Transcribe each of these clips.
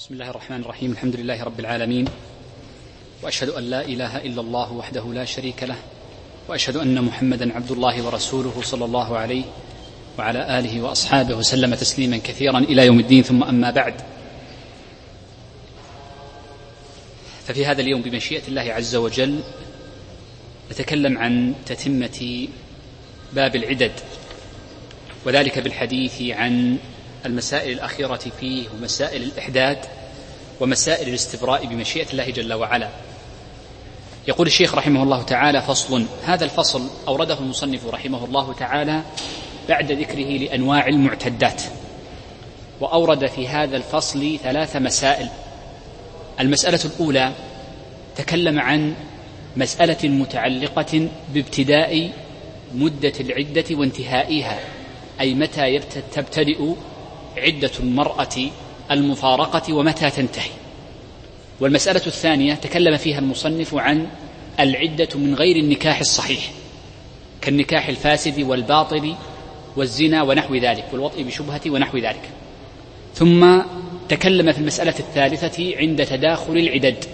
بسم الله الرحمن الرحيم. الحمد لله رب العالمين. وأشهد أن لا إله إلا الله وحده لا شريك له. وأشهد أن محمدا عبد الله ورسوله صلى الله عليه وعلى آله وأصحابه وسلم تسليما كثيرا إلى يوم الدين. ثم أما بعد. ففي هذا اليوم بمشيئة الله عز وجل نتكلم عن تتمة باب العدد وذلك بالحديث عن المسائل الأخيرة فيه ومسائل الإحداد ومسائل الاستبراء بمشيئة الله جل وعلا. يقول الشيخ رحمه الله تعالى فصل هذا الفصل أورده المصنف رحمه الله تعالى بعد ذكره لأنواع المعتدات وأورد في هذا الفصل ثلاث مسائل. المسألة الأولى تكلم عن مسألة متعلقة بابتداء مدة العدة وانتهائها أي متى تبتدئ عدة المرأة المفارقة ومتى تنتهي. والمسألة الثانية تكلم فيها المصنف عن العدة من غير النكاح الصحيح كالنكاح الفاسد والباطل والزنا ونحو ذلك والوطء بشبهة ونحو ذلك. ثم تكلم في المسألة الثالثة عند تداخل العدد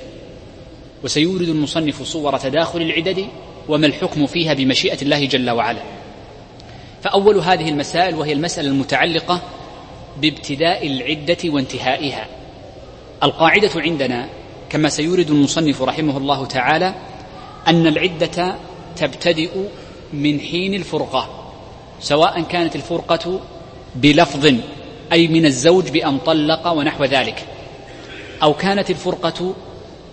وسيورد المصنف صور تداخل العدد وما الحكم فيها بمشيئة الله جل وعلا. فأول هذه المسائل وهي المسألة المتعلقة بابتداء العدة وانتهائها. القاعدة عندنا كما سيورد المصنف رحمه الله تعالى أن العدة تبتدئ من حين الفرقة سواء كانت الفرقة بلفظ أي من الزوج بأن طلق ونحو ذلك أو كانت الفرقة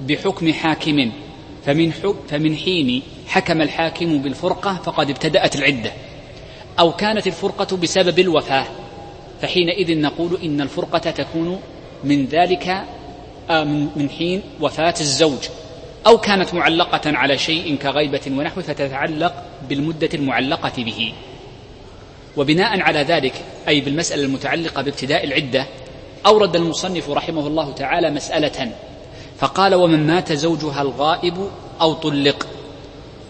بحكم حاكم فمن, فمن حين حكم الحاكم بالفرقة فقد ابتدأت العدة أو كانت الفرقة بسبب الوفاة. فحينئذ نقول إن الفرقة تكون من ذلك آه، من حين وفاة الزوج. أو كانت معلقة على شيء كغيبة ونحو فتتعلق بالمدة المعلقة به. وبناء على ذلك أي بالمسألة المتعلقة بابتداء العدة أورد المصنف رحمه الله تعالى مسألة. فقال ومن مات زوجها الغائب أو طلق.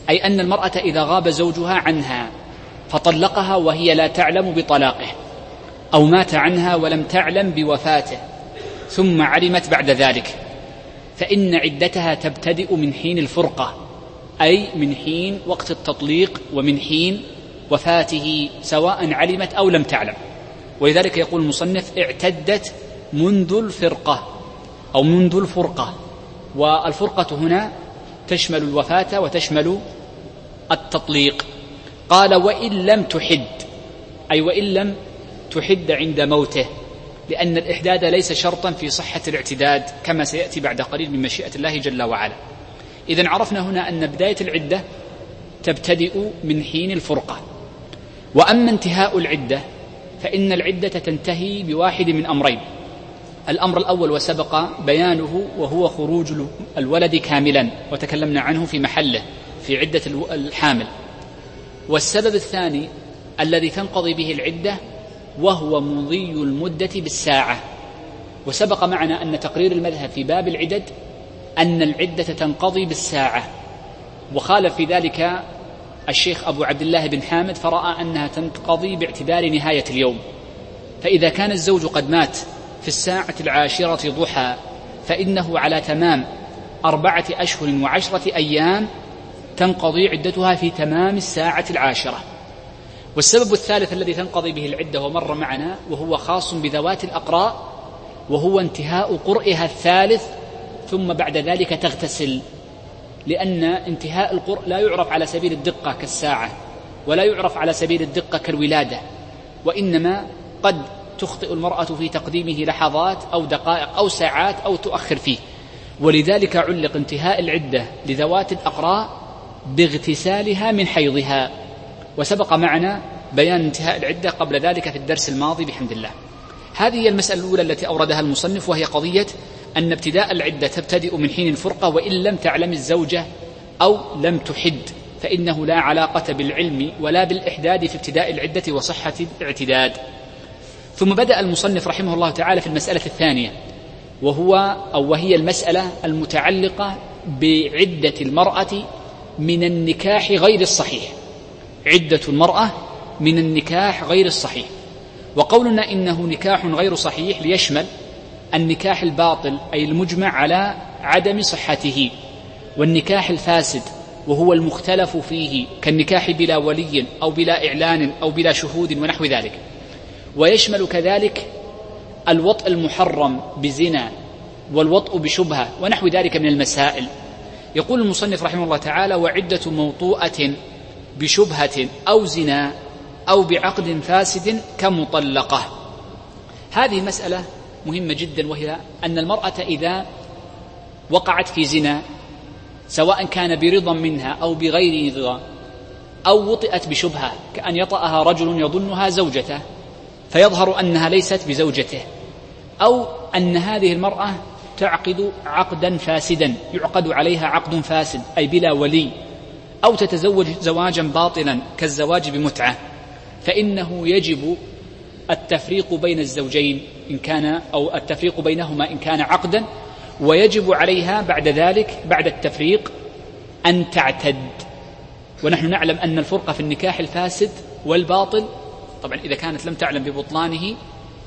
أي أن المرأة إذا غاب زوجها عنها فطلقها وهي لا تعلم بطلاقه. أو مات عنها ولم تعلم بوفاته ثم علمت بعد ذلك. فإن عدتها تبتدئ من حين الفرقة أي من حين وقت التطليق ومن حين وفاته سواء علمت أو لم تعلم. ولذلك يقول المصنف اعتدت منذ الفرقة أو منذ الفرقة. والفرقة هنا تشمل الوفاة وتشمل التطليق. قال وإن لم تحد أي وإن لم تحد عند موته لأن الإحداد ليس شرطا في صحة الاعتداد كما سيأتي بعد قليل من مشيئة الله جل وعلا. إذا عرفنا هنا أن بداية العدة تبتدئ من حين الفرقة. وأما انتهاء العدة فإن العدة تنتهي بواحد من أمرين. الأمر الأول وسبق بيانه وهو خروج الولد كاملا وتكلمنا عنه في محله في عدة الحامل. والسبب الثاني الذي تنقضي به العدة وهو مضي المدة بالساعة. وسبق معنا أن تقرير المذهب في باب العدد أن العدة تنقضي بالساعة. وخالف في ذلك الشيخ أبو عبد الله بن حامد فرأى أنها تنقضي باعتبار نهاية اليوم. فإذا كان الزوج قد مات في الساعة العاشرة ضحى فإنه على تمام أربعة أشهر وعشرة أيام تنقضي عدتها في تمام الساعة العاشرة. والسبب الثالث الذي تنقضي به العدة ومر معنا وهو خاص بذوات الأقراء وهو انتهاء قرئها الثالث ثم بعد ذلك تغتسل. لأن انتهاء القرء لا يعرف على سبيل الدقة كالساعة ولا يعرف على سبيل الدقة كالولادة وإنما قد تخطئ المرأة في تقديمه لحظات أو دقائق أو ساعات أو تؤخر فيه. ولذلك علق انتهاء العدة لذوات الأقراء باغتسالها من حيضها. وسبق معنا بيان انتهاء العدة قبل ذلك في الدرس الماضي بحمد الله. هذه هي المسألة الأولى التي أوردها المصنف وهي قضية أن ابتداء العدة تبتدئ من حين الفرقة وإن لم تعلم الزوجة أو لم تحد فإنه لا علاقة بالعلم ولا بالإحداد في ابتداء العدة وصحة الاعتداد. ثم بدأ المصنف رحمه الله تعالى في المسألة الثانية وهو أو وهي المسألة المتعلقة بعدة المرأة من النكاح غير الصحيح. عدة المرأة من النكاح غير الصحيح. وقولنا إنه نكاح غير صحيح ليشمل النكاح الباطل أي المجمع على عدم صحته والنكاح الفاسد وهو المختلف فيه كالنكاح بلا ولي أو بلا إعلان أو بلا شهود ونحو ذلك. ويشمل كذلك الوطء المحرم بزنا والوطء بشبهة ونحو ذلك من المسائل. يقول المصنف رحمه الله تعالى وعدة موطوءة بشبهة أو زنا أو بعقد فاسد كمطلقة. هذه مسألة مهمة جدا وهي أن المرأة إذا وقعت في زنا سواء كان برضا منها أو بغير رضا أو وطئت بشبهة كأن يطأها رجل يظنها زوجته فيظهر أنها ليست بزوجته أو أن هذه المرأة تعقد عقدا فاسدا يعقد عليها عقد فاسد أي بلا ولي. أو تتزوج زواجا باطلا كالزواج بمتعة فإنه يجب التفريق بين الزوجين إن كان أو التفريق بينهما إن كان عقدا ويجب عليها بعد ذلك بعد التفريق أن تعتد. ونحن نعلم أن الفرقة في النكاح الفاسد والباطل طبعا إذا كانت لم تعلم ببطلانه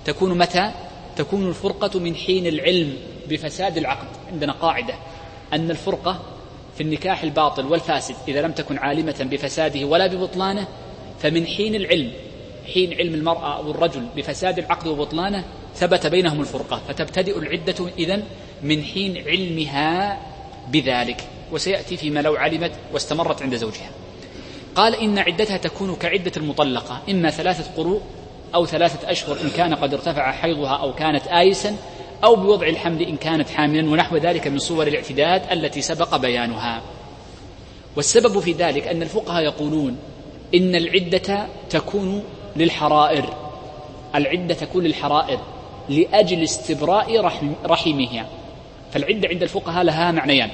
تكون متى؟ تكون الفرقة من حين العلم بفساد العقد. عندنا قاعدة أن الفرقة في النكاح الباطل والفاسد إذا لم تكن عالمة بفساده ولا ببطلانه فمن حين العلم حين علم المرأة أو الرجل بفساد العقد وبطلانه ثبت بينهم الفرقة فتبتدئ العدة إذن من حين علمها بذلك وسيأتي فيما لو علمت واستمرت عند زوجها. قال إن عدتها تكون كعدة المطلقة إما ثلاثة قروء أو ثلاثة أشهر إن كان قد ارتفع حيضها أو كانت آيسا أو بوضع الحمل إن كانت حاملا ونحو ذلك من صور الاعتداد التي سبق بيانها. والسبب في ذلك أن الفقهاء يقولون إن العدة تكون للحرائر. العدة تكون للحرائر لأجل استبراء رحم رحمها. فالعدة عند الفقهاء لها معنيان.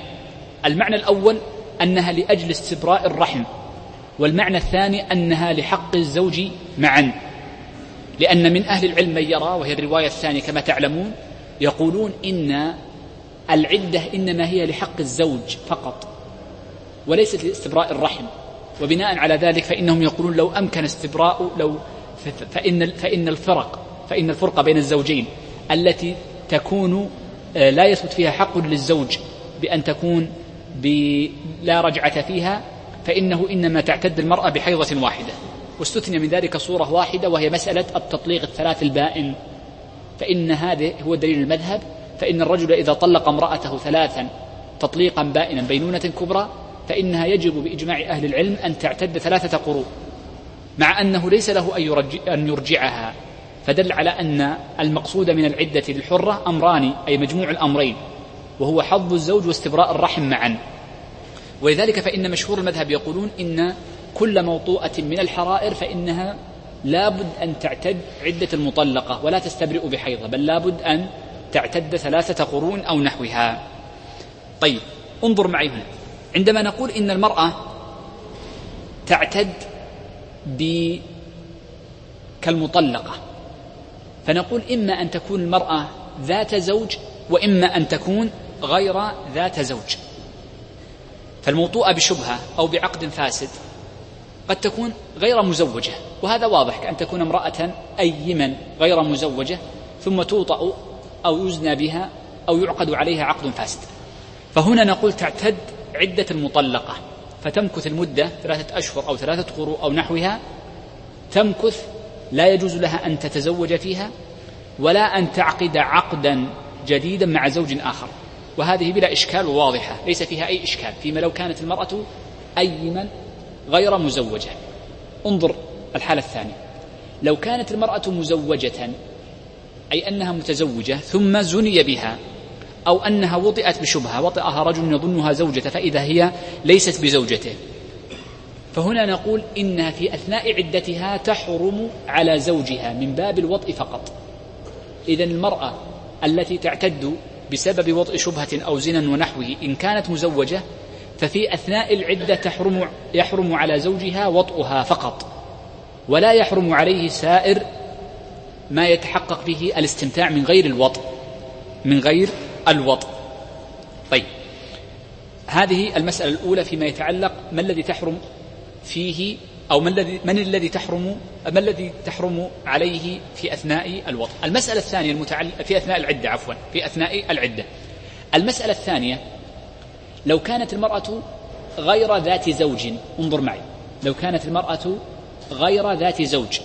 المعنى الأول أنها لأجل استبراء الرحم والمعنى الثاني أنها لحق الزوج معا. لأن من أهل العلم من يرى وهي الرواية الثانية كما تعلمون يقولون إن العدة إنما هي لحق الزوج فقط وليست لاستبراء الرحم. وبناء على ذلك فإنهم يقولون لو أمكن استبراء لو فإن فإن الفرق فإن الفرقة بين الزوجين التي تكون آه، لا يثبت فيها حق للزوج بأن تكون لا رجعة فيها فإنه إنما تعتد المرأة بحيضة واحدة. واستثني من ذلك صورة واحدة وهي مسألة التطليق الثلاث البائن. فإن هذا هو دليل المذهب فإن الرجل إذا طلق امرأته ثلاثا تطليقا بائنا بينونة كبرى فإنها يجب بإجماع أهل العلم أن تعتد ثلاثة قروء مع أنه ليس له أن, يرجع أن يرجعها. فدل على أن المقصود من العدة للحرة أمران أي مجموع الأمرين وهو حظ الزوج واستبراء الرحم معا. ولذلك فإن مشهور المذهب يقولون إن كل موطوءة من الحرائر فإنها لابد أن تعتد عدة المطلقة ولا تستبرئ بحيضة بل لابد أن تعتد ثلاثة قرون أو نحوها. طيب انظر معي هنا. عندما نقول إن المرأة تعتد ب كالمطلقة فنقول إما أن تكون المرأة ذات زوج وإما أن تكون غير ذات زوج. فالموطوءة بشبهة أو بعقد فاسد قد تكون غير مزوجة. وهذا واضح كأن تكون امرأة أيما غير مزوجة ثم توطأ أو يزنى بها أو يعقد عليها عقد فاسد. فهنا نقول تعتد عدة المطلقة فتمكث المدة ثلاثة أشهر أو ثلاثة قروء أو نحوها. تمكث لا يجوز لها أن تتزوج فيها ولا أن تعقد عقدا جديدا مع زوج آخر. وهذه بلا إشكال واضحة. ليس فيها أي إشكال. فيما لو كانت المرأة أيما غير مزوجة. انظر الحالة الثانية. لو كانت المرأة مزوجة أي أنها متزوجة ثم زني بها أو أنها وطئت بشبهة وطئها رجل يظنها زوجة فإذا هي ليست بزوجته. فهنا نقول إنها في أثناء عدتها تحرم على زوجها من باب الوطء فقط. إذا المرأة التي تعتد بسبب وطء شبهة أو زنا ونحوه إن كانت مزوجة ففي أثناء العدة تحرم يحرم على زوجها وطئها فقط. ولا يحرم عليه سائر ما يتحقق به الاستمتاع من غير الوطء من غير الوطء. طيب هذه المسألة الأولى فيما يتعلق ما الذي تحرم فيه أو من الذي من الذي تحرم ما الذي تحرم عليه في أثناء الوطء؟ المسألة الثانية المتعلقة في أثناء العدة عفوا في أثناء العدة. المسألة الثانية لو كانت المرأة غير ذات زوج انظر معي لو كانت المرأة غير ذات زوج.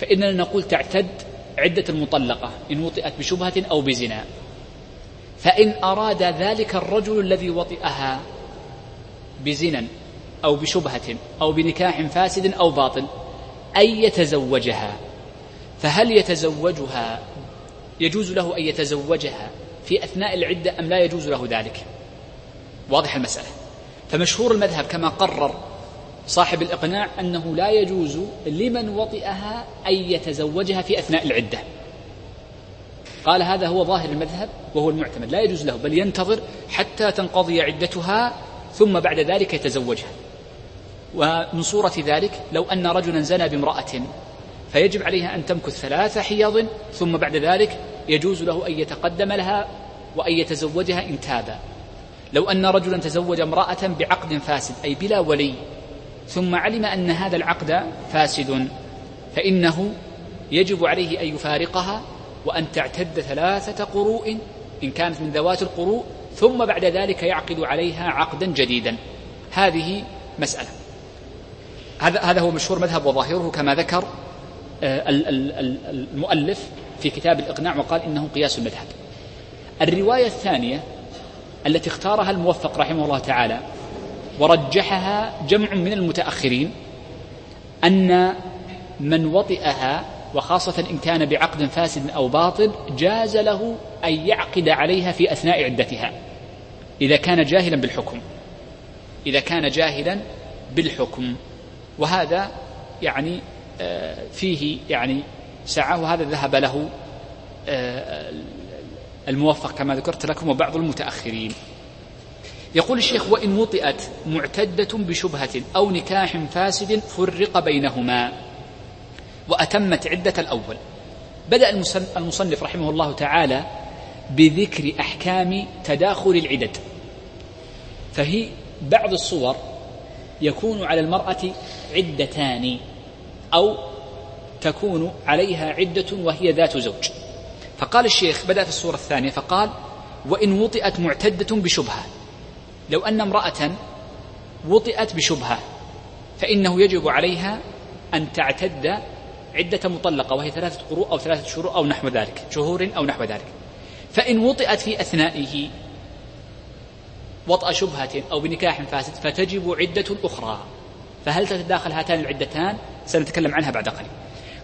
فإننا نقول تعتد عدة المطلقة إن وطئت بشبهة أو بزنا. فإن أراد ذلك الرجل الذي وطئها بزنا أو بشبهة أو بنكاح فاسد أو باطل أن يتزوجها. فهل يتزوجها؟ يجوز له أن يتزوجها في أثناء العدة أم لا يجوز له ذلك؟ واضح المسألة. فمشهور المذهب كما قرر صاحب الإقناع أنه لا يجوز لمن وطئها أن يتزوجها في أثناء العدة. قال هذا هو ظاهر المذهب وهو المعتمد لا يجوز له بل ينتظر حتى تنقضي عدتها ثم بعد ذلك يتزوجها. ومن صورة ذلك لو أن رجلا زنى بامرأة فيجب عليها أن تمكث ثلاث حيض ثم بعد ذلك يجوز له أن يتقدم لها وأن يتزوجها إن تاب لو أن رجلا تزوج امرأة بعقد فاسد أي بلا ولي ثم علم أن هذا العقد فاسد فإنه يجب عليه أن يفارقها وأن تعتد ثلاثة قروء إن كانت من ذوات القروء ثم بعد ذلك يعقد عليها عقدا جديدا. هذه مسألة. هذا هذا هو مشهور مذهب وظاهره كما ذكر آه، المؤلف في كتاب الإقناع وقال إنه قياس المذهب. الرواية الثانية التي اختارها الموفق رحمه الله تعالى ورجحها جمع من المتأخرين أن من وطئها وخاصة إن كان بعقد فاسد أو باطل جاز له أن يعقد عليها في أثناء عدتها إذا كان جاهلا بالحكم إذا كان جاهلا بالحكم وهذا يعني آه، فيه يعني سعة وهذا ذهب له آه، الموفق كما ذكرت لكم وبعض المتأخرين. يقول الشيخ وإن وطئت معتدة بشبهة أو نكاح فاسد فرق بينهما. وأتمت عدة الأول. بدأ المصنف رحمه الله تعالى بذكر أحكام تداخل العدد. فهي بعض الصور يكون على المرأة عدتان أو تكون عليها عدة وهي ذات زوج. فقال الشيخ بدأ في الصورة الثانية فقال وإن وطئت معتدة بشبهة. لو أن امرأة وطئت بشبهة فإنه يجب عليها أن تعتد عدة مطلقة وهي ثلاثة قروء أو ثلاثة شهور أو نحو ذلك شهور أو نحو ذلك. فإن وطئت في أثنائه وطأ شبهة أو بنكاح فاسد فتجب عدة أخرى. فهل تتداخل هاتان العدتان؟ سنتكلم عنها بعد قليل.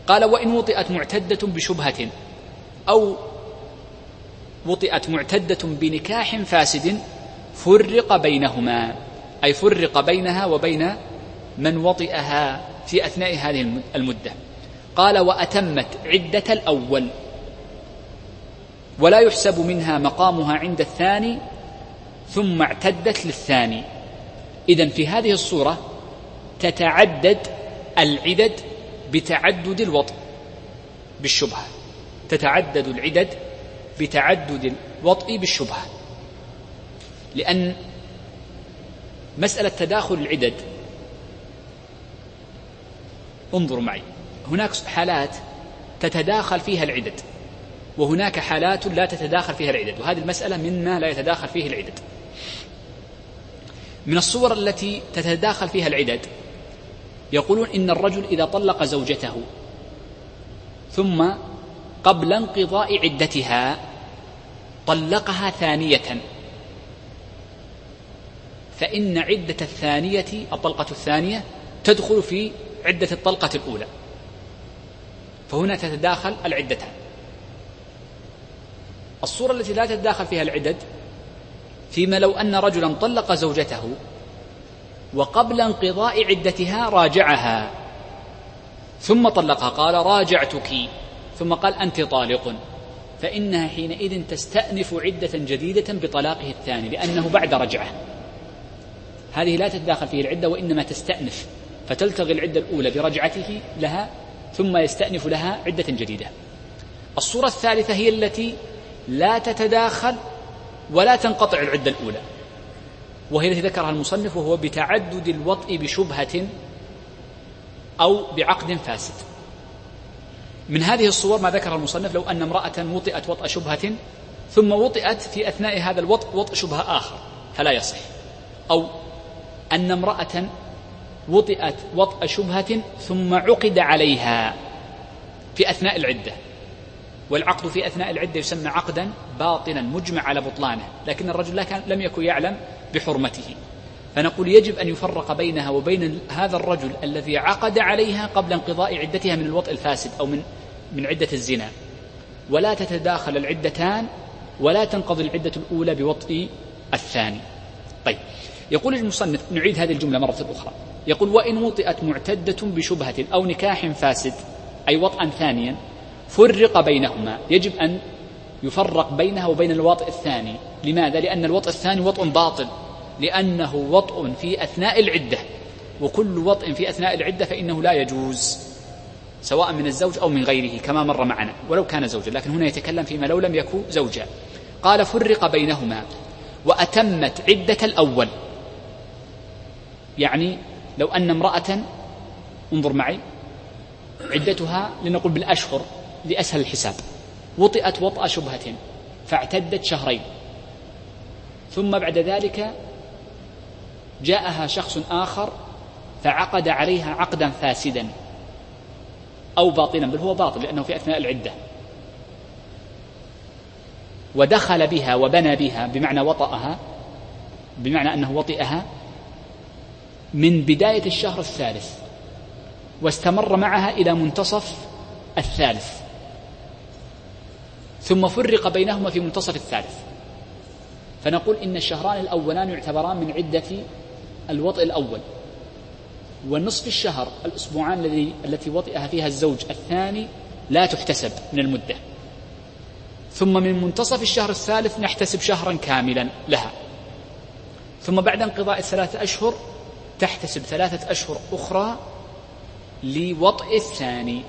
قال وإن وطئت معتدة بشبهة أو وطئت معتدة بنكاح فاسد فرق بينهما أي فرق بينها وبين من وطئها في أثناء هذه المدة. قال وأتمت عدة الأول. ولا يحسب منها مقامها عند الثاني ثم اعتدت للثاني. إذا في هذه الصورة تتعدد العدد بتعدد الوطء بالشبهة. تتعدد العدد بتعدد الوطء بالشبهة. لأن مسألة تداخل العدد. انظروا معي. هناك حالات تتداخل فيها العدد وهناك حالات لا تتداخل فيها العدد وهذه المسألة مما لا يتداخل فيه العدد. من الصور التي تتداخل فيها العدد يقولون إن الرجل إذا طلق زوجته ثم قبل انقضاء عدتها طلقها ثانية. فإن عدة الثانية الطلقة الثانية تدخل في عدة الطلقة الأولى. فهنا تتداخل العدتان. الصورة التي لا تتداخل فيها العدد فيما لو أن رجلا طلق زوجته وقبل انقضاء عدتها راجعها ثم طلقها قال راجعتك ثم قال أنت طالق. فإنها حينئذ تستأنف عدة جديدة بطلاقه الثاني لأنه بعد رجعة. هذه لا تتداخل فيه العدة وإنما تستأنف فتلتغي العدة الأولى برجعته لها ثم يستأنف لها عدة جديدة. الصورة الثالثة هي التي لا تتداخل ولا تنقطع العدة الأولى وهي التي ذكرها المصنف وهو بتعدد الوطء بشبهة أو بعقد فاسد. من هذه الصور ما ذكر المصنف لو أن امرأة وطئت وطأ شبهة ثم وطئت في أثناء هذا الوطء وطء شبهة آخر فلا يصح أو أن امرأة وطئت وطأ شبهة ثم عقد عليها في أثناء العدة. والعقد في أثناء العدة يسمى عقدا باطلا مجمع على بطلانه. لكن الرجل كان لم يكن يعلم بحرمته. فنقول يجب أن يفرق بينها وبين هذا الرجل الذي عقد عليها قبل انقضاء عدتها من الوطء الفاسد أو من من عدة الزنا. ولا تتداخل العدتان ولا تنقضي العدة الأولى بوطء الثاني. طيب. يقول المصنف نعيد هذه الجملة مرة أخرى. يقول وإن وطئت معتدة بشبهة أو نكاح فاسد أي وطئا ثانيا فرق بينهما يجب أن يفرق بينها وبين الوطء الثاني. لماذا؟ لأن الوطء الثاني وطء باطل. لأنه وطء في أثناء العدة. وكل وطء في أثناء العدة فإنه لا يجوز سواء من الزوج أو من غيره كما مر معنا. ولو كان زوجا لكن هنا يتكلم فيما لو لم يكن زوجا. قال فرق بينهما وأتمت عدة الأول. يعني لو أن امرأة انظر معي عدتها لنقول بالأشهر لأسهل الحساب وطئت وطأ شبهة فاعتدت شهرين. ثم بعد ذلك جاءها شخص آخر فعقد عليها عقدا فاسدا أو باطلا بل هو باطل لأنه في أثناء العدة. ودخل بها وبنى بها بمعنى وطأها بمعنى أنه وطئها من بداية الشهر الثالث واستمر معها إلى منتصف الثالث. ثم فرق بينهما في منتصف الثالث. فنقول إن الشهران الأولان يعتبران من عدة الوطئ الأول. ونصف الشهر الأسبوعان الذي التي وطئها فيها الزوج الثاني لا تحتسب من المدة. ثم من منتصف الشهر الثالث نحتسب شهرا كاملا لها. ثم بعد انقضاء الثلاثة أشهر تحتسب ثلاثة أشهر أخرى لوطئ الثاني.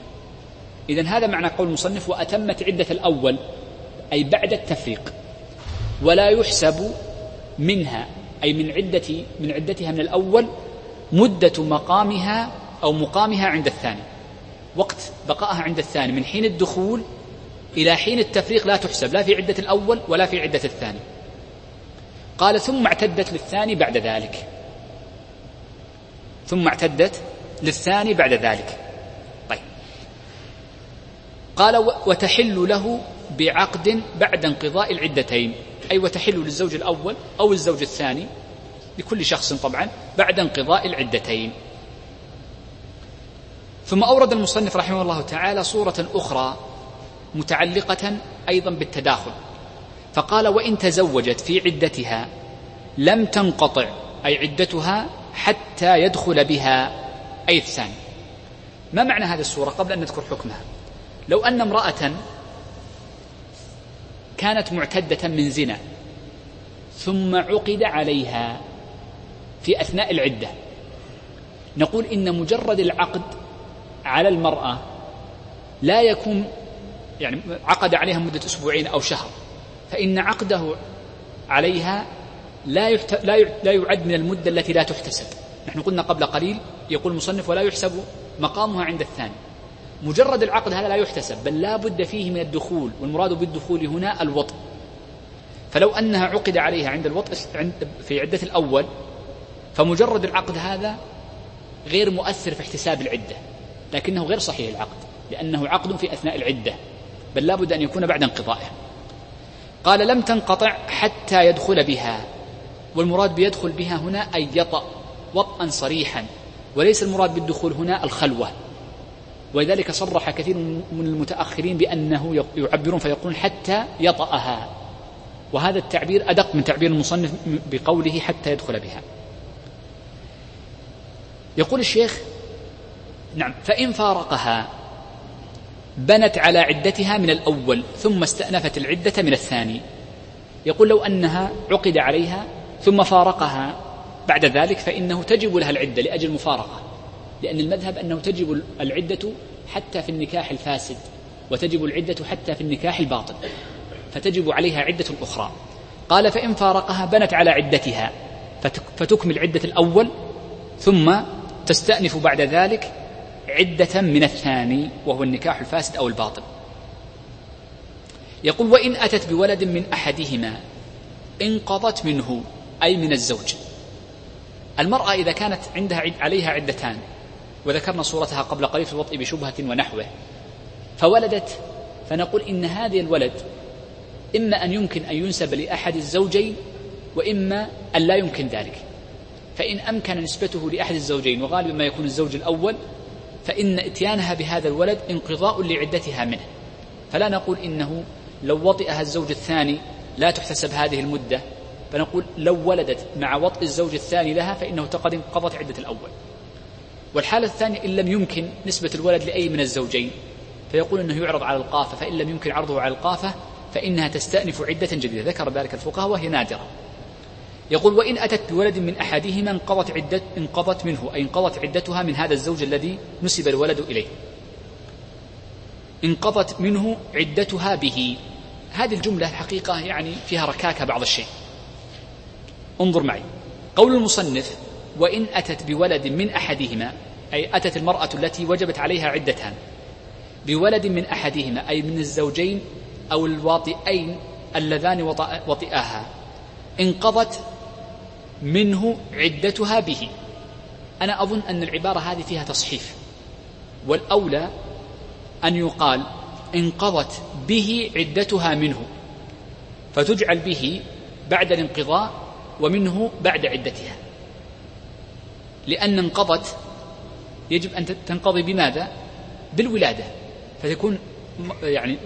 إذا هذا معنى قول المصنف وأتمت عدة الأول أي بعد التفريق ولا يحسب منها أي من عدة من عدتها من الأول مدة مقامها أو مقامها عند الثاني. وقت بقائها عند الثاني من حين الدخول إلى حين التفريق لا تحسب لا في عدة الأول ولا في عدة الثاني. قال ثم اعتدت للثاني بعد ذلك. ثم اعتدت للثاني بعد ذلك. طيب. قال وتحل له بعقد بعد انقضاء العدتين. أي وتحل للزوج الأول أو الزوج الثاني لكل شخص طبعا بعد انقضاء العدتين. ثم أورد المصنف رحمه الله تعالى صورة أخرى متعلقة أيضا بالتداخل. فقال وإن تزوجت في عدتها لم تنقطع أي عدتها حتى يدخل بها. أي الثاني. ما معنى هذه الصورة قبل أن نذكر حكمها؟ لو أن امرأة كانت معتدة من زنا ثم عقد عليها في أثناء العدة. نقول إن مجرد العقد على المرأة لا يكون يعني عقد عليها مدة أسبوعين أو شهر فإن عقده عليها لا يحت... لا ي... لا يعد من المدة التي لا تحتسب. نحن قلنا قبل قليل يقول المصنف ولا يحسب مقامها عند الثاني. مجرد العقد هذا لا يحتسب بل لا بد فيه من الدخول والمراد بالدخول هنا الوطء. فلو أنها عقد عليها عند الوطء في عدة الأول فمجرد العقد هذا غير مؤثر في احتساب العدة لكنه غير صحيح العقد لأنه عقد في أثناء العدة بل لا بد أن يكون بعد انقضائها. قال لم تنقطع حتى يدخل بها. والمراد بيدخل بها هنا أي يطأ وطئا صريحا وليس المراد بالدخول هنا الخلوة. ولذلك صرح كثير من المتأخرين بأنه يعبرون فيقولون حتى يطأها. وهذا التعبير أدق من تعبير المصنف بقوله حتى يدخل بها. يقول الشيخ نعم فإن فارقها بنت على عدتها من الأول ثم استأنفت العدة من الثاني. يقول لو أنها عقد عليها ثم فارقها. بعد ذلك فإنه تجب لها العدة لأجل المفارقة. لأن المذهب أنه تجب العدة حتى في النكاح الفاسد وتجب العدة حتى في النكاح الباطل فتجب عليها عدة أخرى. قال فإن فارقها بنت على عدتها فتكمل عدة الأول ثم تستأنف بعد ذلك عدة من الثاني وهو النكاح الفاسد أو الباطل. يقول وإن أتت بولد من أحدهما انقضت منه أي من الزوج. المرأة إذا كانت عندها عليها عدتان وذكرنا صورتها قبل قليل في الوطء بشبهة ونحوه فولدت فنقول إن هذه الولد إما أن يمكن أن ينسب لأحد الزوجين وإما أن لا يمكن ذلك. فإن أمكن نسبته لأحد الزوجين وغالبا ما يكون الزوج الأول فإن إتيانها بهذا الولد انقضاء لعدتها منه. فلا نقول إنه لو وطئها الزوج الثاني لا تحتسب هذه المدة فنقول لو ولدت مع وطئ الزوج الثاني لها فإنه قد انقضت عدة الأول. والحالة الثانية إن لم يمكن نسبة الولد لأي من الزوجين فيقول أنه يعرض على القافة فإن لم يمكن عرضه على القافة فإنها تستأنف عدة جديدة. ذكر ذلك الفقهاء وهي نادرة. يقول وإن أتت بولد من أحدهما انقضت عدة انقضت منه أي انقضت عدتها من هذا الزوج الذي نسب الولد إليه. انقضت منه عدتها به. هذه الجملة الحقيقة يعني فيها ركاكة بعض الشيء. انظر معي. قول المصنف وإن أتت بولد من أحدهما أي أتت المرأة التي وجبت عليها عدتان بولد من أحدهما أي من الزوجين أو الواطئين اللذان وطئاها انقضت منه عدتها به. أنا أظن أن العبارة هذه فيها تصحيف. والأولى أن يقال انقضت به عدتها منه فتجعل به بعد الانقضاء ومنه بعد عدتها. لأن انقضت يجب أن تنقضي بماذا؟ بالولادة. فتكون يعني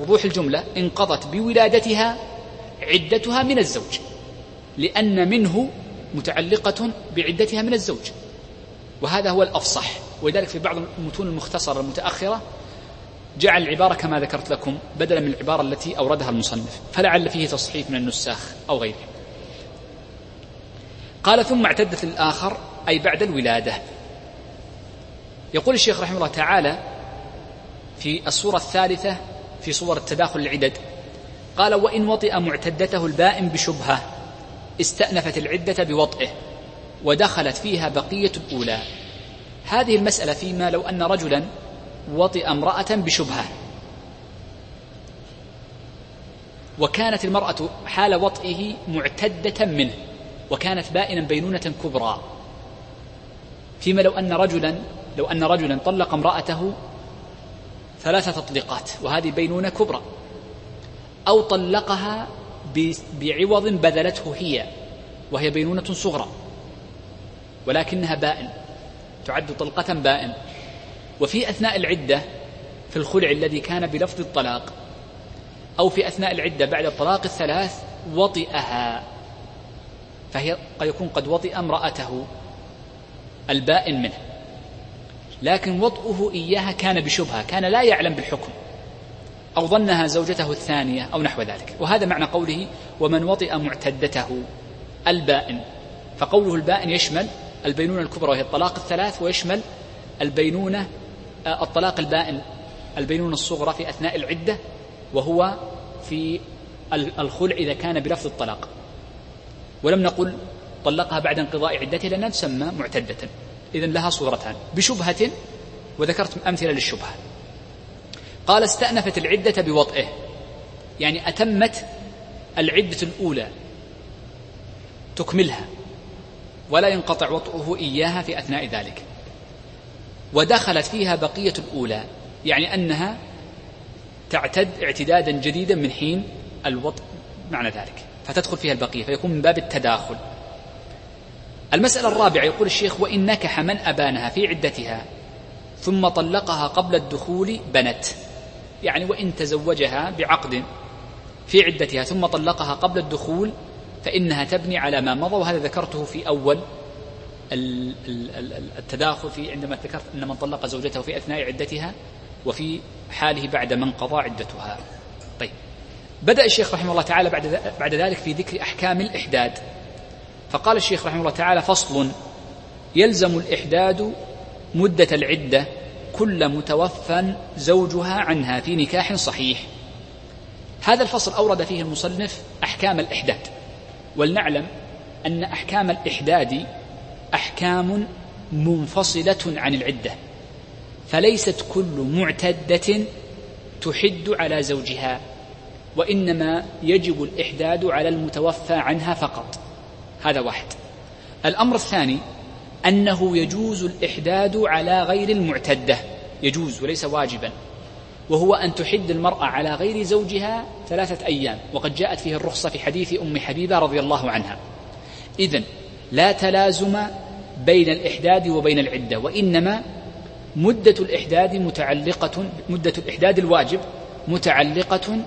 وضوح الجملة انقضت بولادتها عدتها من الزوج. لأن منه متعلقة بعدتها من الزوج. وهذا هو الأفصح. ولذلك في بعض المتون المختصرة المتأخرة جعل العبارة كما ذكرت لكم بدلا من العبارة التي أوردها المصنف فلعل فيه تصحيف من النساخ أو غيره. قال ثم اعتدت الآخر أي بعد الولادة. يقول الشيخ رحمه الله تعالى في الصورة الثالثة في صور التداخل العدد قال وإن وطئ معتدته البائن بشبهة استأنفت العدة بوطئه ودخلت فيها بقية الأولى. هذه المسألة فيما لو أن رجلا وطئ امرأة بشبهة. وكانت المرأة حال وطئه معتدة منه. وكانت بائنا بينونة كبرى. فيما لو أن رجلا لو أن رجلا طلق امرأته ثلاث تطليقات وهذه بينونة كبرى. أو طلقها بعوض بذلته هي وهي بينونة صغرى. ولكنها بائن تعد طلقة بائن. وفي أثناء العدة في الخلع الذي كان بلفظ الطلاق أو في أثناء العدة بعد الطلاق الثلاث وطئها. فهي قد يكون قد وطئ امرأته البائن منه. لكن وطئه إياها كان بشبهة كان لا يعلم بالحكم أو ظنها زوجته الثانية أو نحو ذلك. وهذا معنى قوله ومن وطئ معتدته البائن فقوله البائن يشمل البينونة الكبرى وهي الطلاق الثلاث ويشمل البينونة آه، الطلاق البائن البينونة الصغرى في أثناء العدة وهو في الخلع إذا كان بلفظ الطلاق. ولم نقل طلقها بعد انقضاء عدتها لأنها تسمى معتدة. إذا لها صورتان. بشبهة وذكرت أمثلة للشبهة. قال استأنفت العدة بوطئه. يعني أتمت العدة الأولى تكملها. ولا ينقطع وطئه إياها في أثناء ذلك. ودخلت فيها بقية الأولى. يعني أنها تعتد اعتدادا جديدا من حين الوطء معنى ذلك. فتدخل فيها البقية فيكون من باب التداخل. المسألة الرابعة يقول الشيخ وإن نكح من أبانها في عدتها ثم طلقها قبل الدخول بنت. يعني وإن تزوجها بعقد في عدتها ثم طلقها قبل الدخول فإنها تبني على ما مضى وهذا ذكرته في أول التداخل في عندما ذكرت أن من طلق زوجته في أثناء عدتها وفي حاله بعد من قضى عدتها. طيب. بدأ الشيخ رحمه الله تعالى بعد بعد ذلك في ذكر أحكام الإحداد. فقال الشيخ رحمه الله تعالى فصل يلزم الإحداد مدة العدة كل متوفى زوجها عنها في نكاح صحيح. هذا الفصل أورد فيه المصنف أحكام الإحداد. ولنعلم أن أحكام الإحداد أحكام منفصلة عن العدة فليست كل معتدة تحد على زوجها. وإنما يجب الإحداد على المتوفى عنها فقط. هذا واحد. الأمر الثاني أنه يجوز الإحداد على غير المعتدة. يجوز وليس واجبا. وهو أن تحد المرأة على غير زوجها ثلاثة أيام. وقد جاءت فيه الرخصة في حديث أم حبيبة رضي الله عنها. إذن لا تلازم بين الإحداد وبين العدة وإنما مدة الإحداد متعلقة مدة الإحداد الواجب متعلقة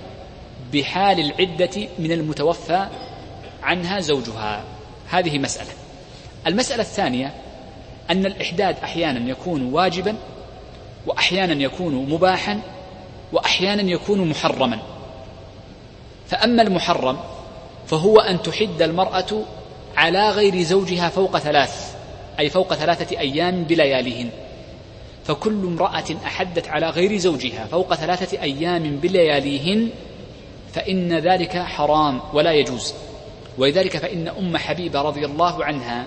بحال العدة من المتوفى عنها زوجها. هذه مسألة. المسألة الثانية أن الإحداد أحيانا يكون واجبا وأحيانا يكون مباحا وأحيانا يكون محرما. فأما المحرم فهو أن تحد المرأة على غير زوجها فوق ثلاث أي فوق ثلاثة أيام بلياليهن. فكل امرأة أحدت على غير زوجها فوق ثلاثة أيام بلياليهن فإن ذلك حرام ولا يجوز. ولذلك فإن أم حبيبة رضي الله عنها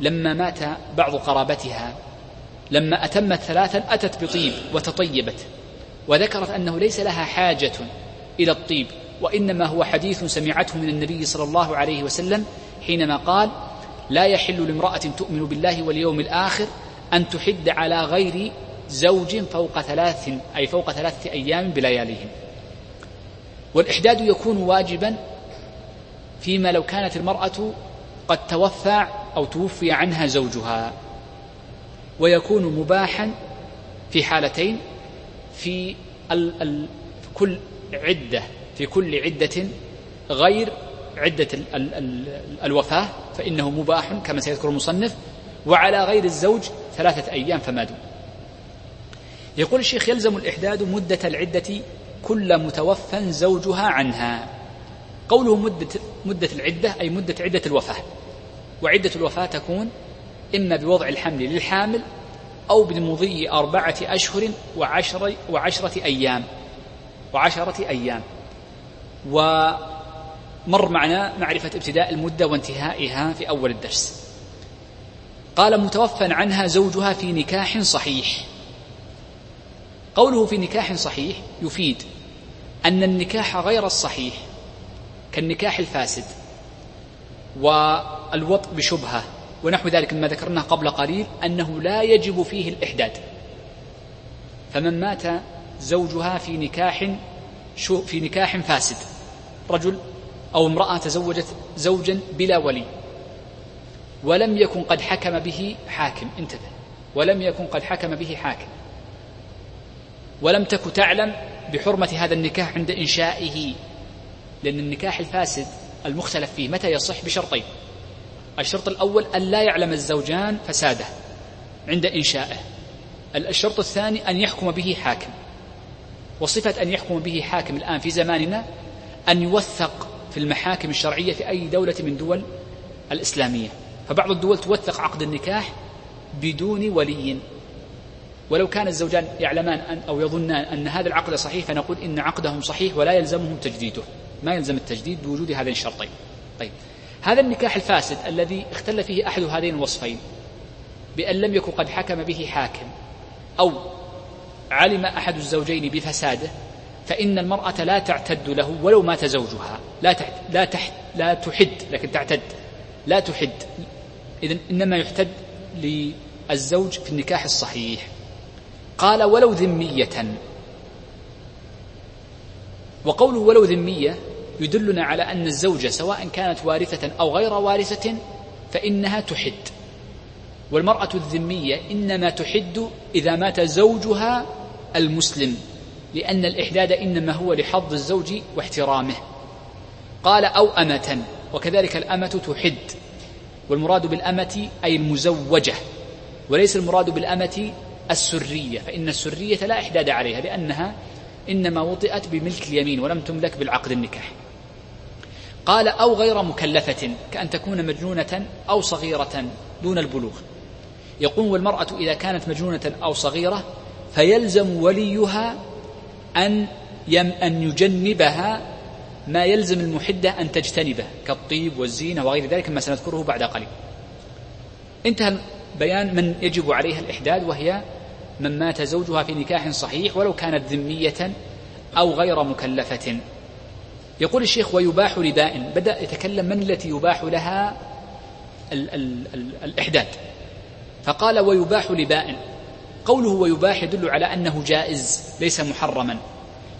لما مات بعض قرابتها لما أتمت ثلاثا أتت بطيب وتطيبت وذكرت أنه ليس لها حاجة إلى الطيب وإنما هو حديث سمعته من النبي صلى الله عليه وسلم حينما قال لا يحل لامرأة تؤمن بالله واليوم الآخر أن تحد على غير زوج فوق ثلاث أي فوق ثلاثة أيام بلياليهم. والإحداد يكون واجبا فيما لو كانت المرأة قد توفى أو توفي عنها زوجها ويكون مباحا في حالتين في ال ال كل عدة في كل عدة غير عدة ال ال ال الوفاة فإنه مباح كما سيذكر المصنف وعلى غير الزوج ثلاثة أيام فما دون. يقول الشيخ يلزم الإحداد مدة العدة كل متوفى زوجها عنها. قوله مدة, مدة العدة أي مدة عدة الوفاة. وعدة الوفاة تكون إما بوضع الحمل للحامل أو بمضي أربعة أشهر وعشر وعشرة أيام. وعشرة أيام. ومر معنا معرفة ابتداء المدة وانتهائها في أول الدرس. قال متوفى عنها زوجها في نكاح صحيح. قوله في نكاح صحيح يفيد أن النكاح غير الصحيح كالنكاح الفاسد والوطء بشبهة ونحو ذلك مما ذكرناه قبل قليل أنه لا يجب فيه الإحداد. فمن مات زوجها في نكاح في نكاح فاسد رجل أو امرأة تزوجت زوجا بلا ولي ولم يكن قد حكم به حاكم انتبه ولم يكن قد حكم به حاكم ولم تك تعلم بحرمة هذا النكاح عند إنشائه لأن النكاح الفاسد المختلف فيه متى يصح؟ بشرطين. الشرط الأول أن لا يعلم الزوجان فساده عند إنشائه. الشرط الثاني أن يحكم به حاكم. وصفة أن يحكم به حاكم الآن في زماننا أن يوثق في المحاكم الشرعية في أي دولة من دول الإسلامية. فبعض الدول توثق عقد النكاح بدون ولي. ولو كان الزوجان يعلمان أن أو يظنان أن هذا العقد صحيح فنقول إن عقدهم صحيح ولا يلزمهم تجديده. ما يلزم التجديد بوجود هذين الشرطين. طيب. هذا النكاح الفاسد الذي اختل فيه أحد هذين الوصفين بأن لم يكن قد حكم به حاكم أو علم أحد الزوجين بفساده فإن المرأة لا تعتد له ولو مات زوجها. لا تحت لا تحت لا تحد لكن تعتد. لا تحد. إذا إنما يحتد للزوج في النكاح الصحيح. قال ولو ذمية. وقوله ولو ذمية يدلنا على أن الزوجة سواء كانت وارثة أو غير وارثة فإنها تحد. والمرأة الذمية إنما تحد إذا مات زوجها المسلم لأن الإحداد إنما هو لحظ الزوج واحترامه. قال أو أمة وكذلك الأمة تحد. والمراد بالأمة أي المزوجة وليس المراد بالأمة السرية فإن السرية لا إحداد عليها لأنها إنما وطئت بملك اليمين ولم تملك بالعقد النكاح. قال أو غير مكلفة كأن تكون مجنونة أو صغيرة دون البلوغ. يقول والمرأة إذا كانت مجنونة أو صغيرة فيلزم وليها أن يم أن يجنبها ما يلزم المحدة أن تجتنبه كالطيب والزينة وغير ذلك ما سنذكره بعد قليل. انتهى بيان من يجب عليها الإحداد وهي من مات زوجها في نكاح صحيح ولو كانت ذمية أو غير مكلفة. يقول الشيخ ويباح لباء بدأ يتكلم من التي يباح لها ال ال ال الإحداد. فقال ويباح لباء. قوله ويباح يدل على أنه جائز ليس محرما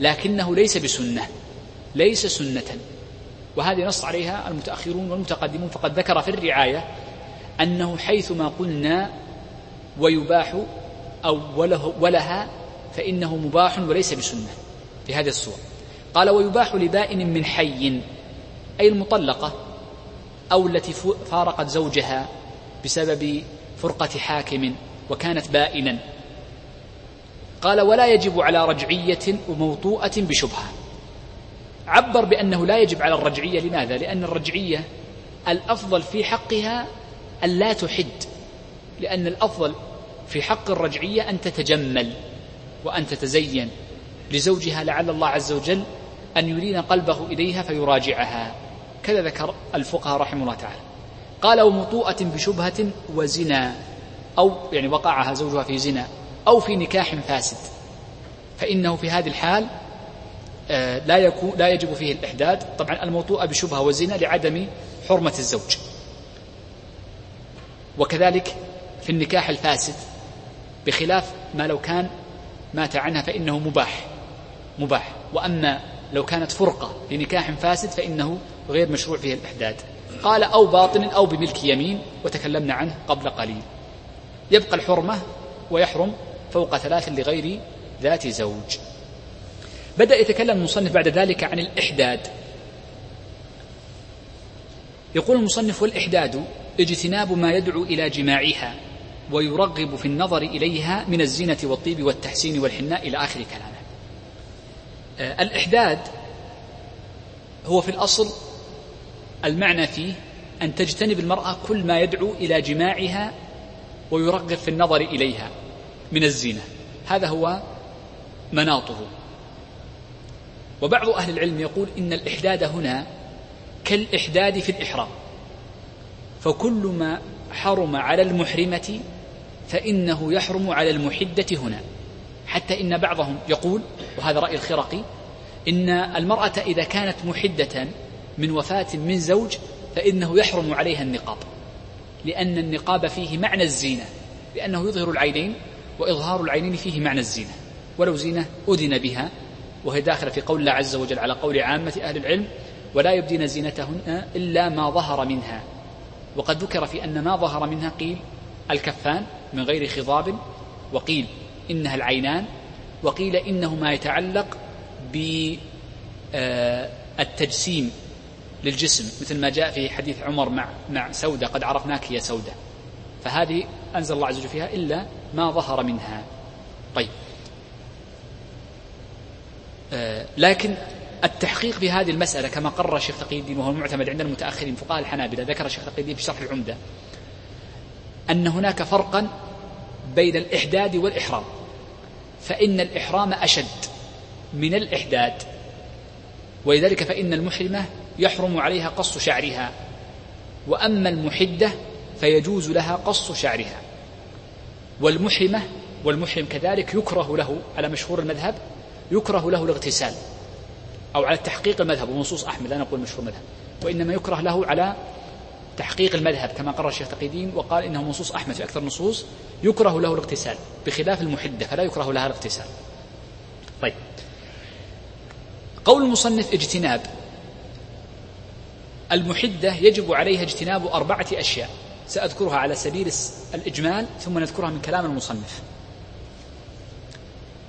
لكنه ليس بسنة ليس سنة. وهذه نص عليها المتأخرون والمتقدمون. فقد ذكر في الرعاية أنه حيثما قلنا ويباح أو وله ولها فإنه مباح وليس بسنة في هذه الصور. قال ويباح لبائن من حي أي المطلقة أو التي فارقت زوجها بسبب فرقة حاكم وكانت بائنا. قال ولا يجب على رجعية وموطوءة بشبهة. عبر بأنه لا يجب على الرجعية لماذا؟ لأن الرجعية الأفضل في حقها أن لا تحد لأن الأفضل في حق الرجعية أن تتجمل وأن تتزين لزوجها لعل الله عز وجل أن يلين قلبه إليها فيراجعها. كذا ذكر الفقهاء رحمه الله تعالى. قال ومطوءة بشبهة وزنا أو يعني وقعها زوجها في زنا أو في نكاح فاسد. فإنه في هذه الحال آه، لا يكون لا يجب فيه الإحداد. طبعا الموطوءة بشبهة وزنا لعدم حرمة الزوج. وكذلك في النكاح الفاسد بخلاف ما لو كان مات عنها فإنه مباح مباح. وأما لو كانت فرقة لنكاح فاسد فإنه غير مشروع فيه الإحداد. قال أو باطن أو بملك يمين وتكلمنا عنه قبل قليل. يبقى الحرمة ويحرم فوق ثلاث لغير ذات زوج. بدأ يتكلم المصنف بعد ذلك عن الإحداد. يقول المصنف والإحداد اجتناب ما يدعو إلى جماعها. ويرغب في النظر إليها من الزينة والطيب والتحسين والحناء إلى آخر كلامه. آه، الإحداد هو في الأصل المعنى فيه أن تجتنب المرأة كل ما يدعو إلى جماعها ويرغب في النظر إليها من الزينة. هذا هو مناطه وبعض أهل العلم يقول إن الإحداد هنا كالإحداد في الإحرام. فكل ما حرم على المحرمة فإنه يحرم على المحدة هنا. حتى إن بعضهم يقول وهذا رأي الخرقي إن المرأة إذا كانت محدة من وفاة من زوج فإنه يحرم عليها النقاب. لأن النقاب فيه معنى الزينة لأنه يظهر العينين وإظهار العينين فيه معنى الزينة. ولو زينة أذن بها وهي داخلة في قول الله عز وجل على قول عامة أهل العلم ولا يبدين زينتهن إلا ما ظهر منها وقد ذكر في أن ما ظهر منها قيل الكفان من غير خضاب وقيل إنها العينان وقيل إنه ما يتعلق بالتجسيم للجسم مثل ما جاء في حديث عمر مع مع سودة قد عرفناك يا سودة. فهذه أنزل الله عز وجل فيها إلا ما ظهر منها. طيب. آه، لكن التحقيق في هذه المسألة كما قرر الشيخ تقي الدين وهو المعتمد عند المتأخرين فقهاء الحنابلة ذكر الشيخ تقي الدين في شرح العمدة أن هناك فرقا بين الإحداد والإحرام. فإن الإحرام أشد من الإحداد. ولذلك فإن المحرمة يحرم عليها قص شعرها. وأما المحدة فيجوز لها قص شعرها. والمحرمة والمحرم كذلك يكره له على مشهور المذهب يكره له الاغتسال أو على تحقيق المذهب ونصوص أحمد لا نقول مشهور المذهب وإنما يكره له على تحقيق المذهب كما قرر الشيخ تقي الدين وقال إنه نصوص أحمد في أكثر النصوص يكره له الاغتسال بخلاف المحدة فلا يكره لها الاغتسال. طيب. قول المصنف اجتناب. المحدة يجب عليها اجتناب أربعة أشياء سأذكرها على سبيل الإجمال ثم نذكرها من كلام المصنف.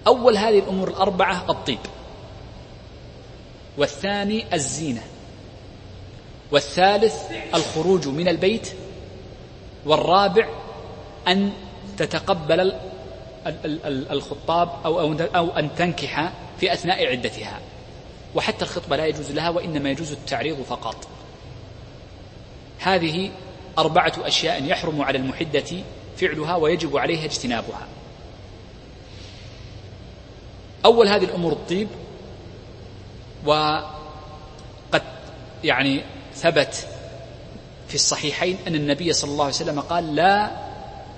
أول هذه الأمور الأربعة الطيب. والثاني الزينة. والثالث الخروج من البيت والرابع أن تتقبل الخطاب أو أو أن تنكح في أثناء عدتها. وحتى الخطبة لا يجوز لها وإنما يجوز التعريض فقط. هذه أربعة أشياء يحرم على المحدة فعلها ويجب عليها اجتنابها. أول هذه الأمور الطيب وقد يعني ثبت في الصحيحين أن النبي صلى الله عليه وسلم قال لا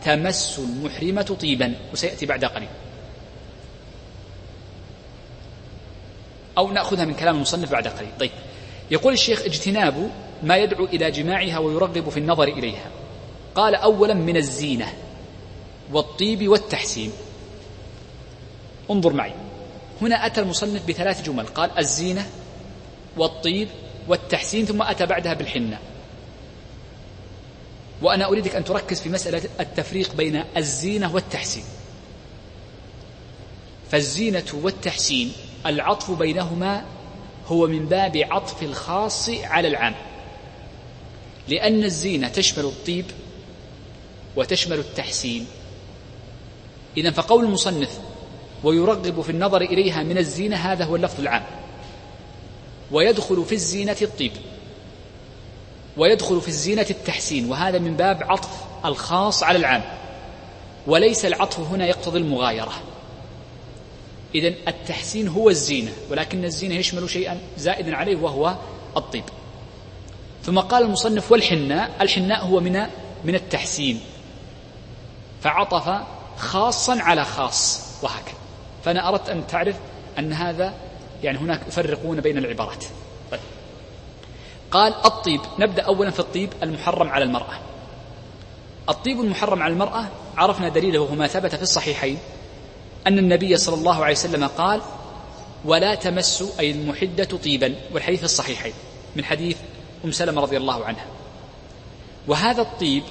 تمس المحرمة طيبا وسيأتي بعد قليل. أو نأخذها من كلام المصنف بعد قليل. طيب. يقول الشيخ اجتناب ما يدعو إلى جماعها ويرغب في النظر إليها. قال أولا من الزينة والطيب والتحسين. انظر معي. هنا أتى المصنف بثلاث جمل. قال الزينة والطيب والتحسين ثم أتى بعدها بالحنة. وأنا أريدك أن تركز في مسألة التفريق بين الزينة والتحسين. فالزينة والتحسين العطف بينهما هو من باب عطف الخاص على العام. لأن الزينة تشمل الطيب وتشمل التحسين. إذا فقول المصنف ويرغب في النظر إليها من الزينة هذا هو اللفظ العام. ويدخل في الزينة الطيب. ويدخل في الزينة التحسين. وهذا من باب عطف الخاص على العام. وليس العطف هنا يقتضي المغايرة. إذا التحسين هو الزينة. ولكن الزينة يشمل شيئا زائدا عليه وهو الطيب. ثم قال المصنف والحناء. الحناء هو من من التحسين. فعطف خاصا على خاص. وهكذا. فأنا أردت أن تعرف أن هذا يعني هناك يفرقون بين العبارات. طيب. قال الطيب نبدأ أولا في الطيب المحرم على المرأة. الطيب المحرم على المرأة عرفنا دليله وهو ما ثبت في الصحيحين أن النبي صلى الله عليه وسلم قال ولا تمسوا أي المحدة طيبا. والحديث الصحيحين من حديث أم سلمة رضي الله عنها. وهذا الطيب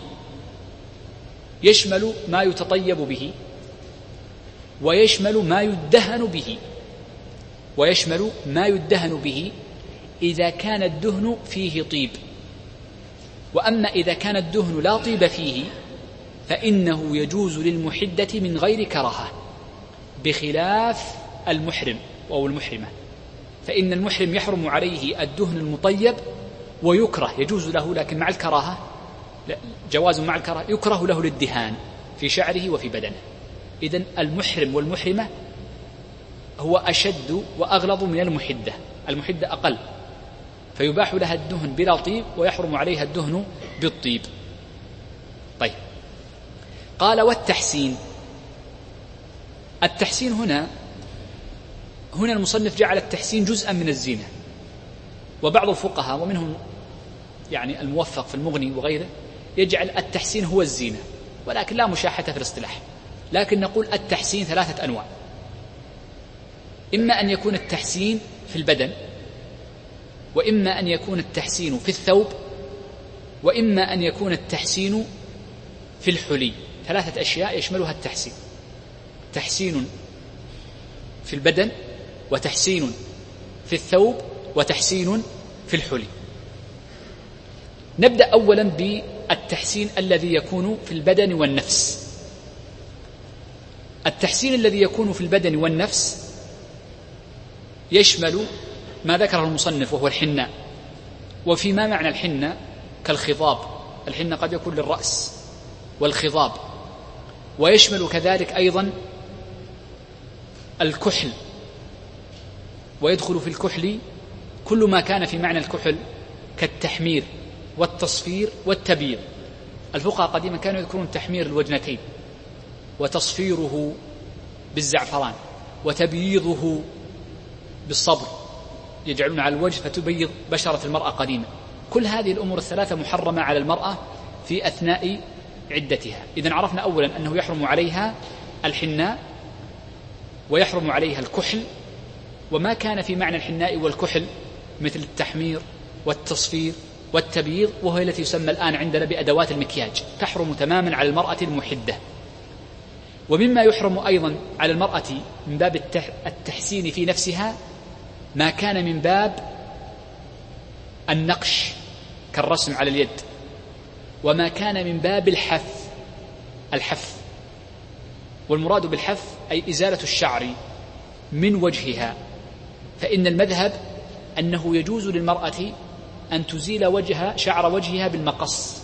يشمل ما يتطيب به ويشمل ما يدهن به. ويشمل ما يدهن به إذا كان الدهن فيه طيب. وأما إذا كان الدهن لا طيب فيه فإنه يجوز للمحدة من غير كراهة بخلاف المحرم أو المحرمة. فإن المحرم يحرم عليه الدهن المطيب ويكره يجوز له لكن مع الكراهة جواز مع الكراهة يكره له للدهان في شعره وفي بدنه. إذا المحرم والمحرمة هو أشد وأغلظ من المحدة. المحدة أقل. فيباح لها الدهن بلا طيب ويحرم عليها الدهن بالطيب. طيب. قال والتحسين. التحسين هنا هنا المصنف جعل التحسين جزءا من الزينة. وبعض الفقهاء ومنهم يعني الموفق في المغني وغيره يجعل التحسين هو الزينة. ولكن لا مشاحة في الاصطلاح. لكن نقول التحسين ثلاثة أنواع. إما أن يكون التحسين في البدن وإما أن يكون التحسين في الثوب وإما أن يكون التحسين في الحلي. ثلاثة أشياء يشملها التحسين. تحسين في البدن وتحسين في الثوب وتحسين في الحلي. نبدأ اولا بالتحسين الذي يكون في البدن والنفس. التحسين الذي يكون في البدن والنفس يشمل ما ذكره المصنف وهو الحناء. وفيما معنى الحنة كالخضاب. الحنة قد يكون للرأس والخضاب. ويشمل كذلك أيضا الكحل. ويدخل في الكحل كل ما كان في معنى الكحل كالتحمير والتصفير والتبييض الفقهاء قديما كانوا يذكرون تحمير الوجنتين وتصفيره بالزعفران وتبييضه بالصبر يجعلون على الوجه فتبيض بشرة المرأة قديما. كل هذه الأمور الثلاثة محرمة على المرأة في أثناء عدتها. إذا عرفنا أولا أنه يحرم عليها الحناء ويحرم عليها الكحل وما كان في معنى الحناء والكحل مثل التحمير والتصفير والتبييض وهي التي يسمى الآن عندنا بأدوات المكياج. تحرم تماما على المرأة المحدة. ومما يحرم أيضا على المرأة من باب التحسين في نفسها ما كان من باب النقش كالرسم على اليد وما كان من باب الحف الحف والمراد بالحف أي إزالة الشعر من وجهها. فإن المذهب أنه يجوز للمرأة أن تزيل وجه شعر وجهها بالمقص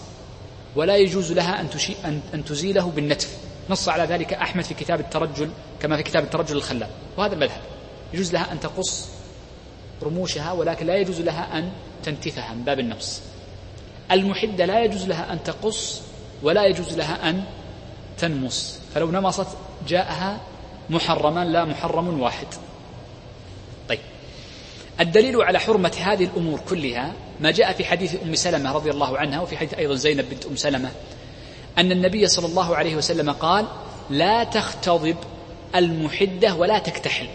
ولا يجوز لها أن, أن تزيله بالنتف. نص على ذلك أحمد في كتاب الترجل كما في كتاب الترجل الخلاب. وهذا المذهب. يجوز لها أن تقص رموشها ولكن لا يجوز لها أن تنتفها من باب النفس المحدة لا يجوز لها أن تقص ولا يجوز لها أن تنمص. فلو نمصت جاءها محرما لا محرم واحد. طيب. الدليل على حرمة هذه الأمور كلها ما جاء في حديث أم سلمة رضي الله عنها وفي حديث أيضا زينب بنت أم سلمة أن النبي صلى الله عليه وسلم قال لا تختضب المحدة ولا تكتحل.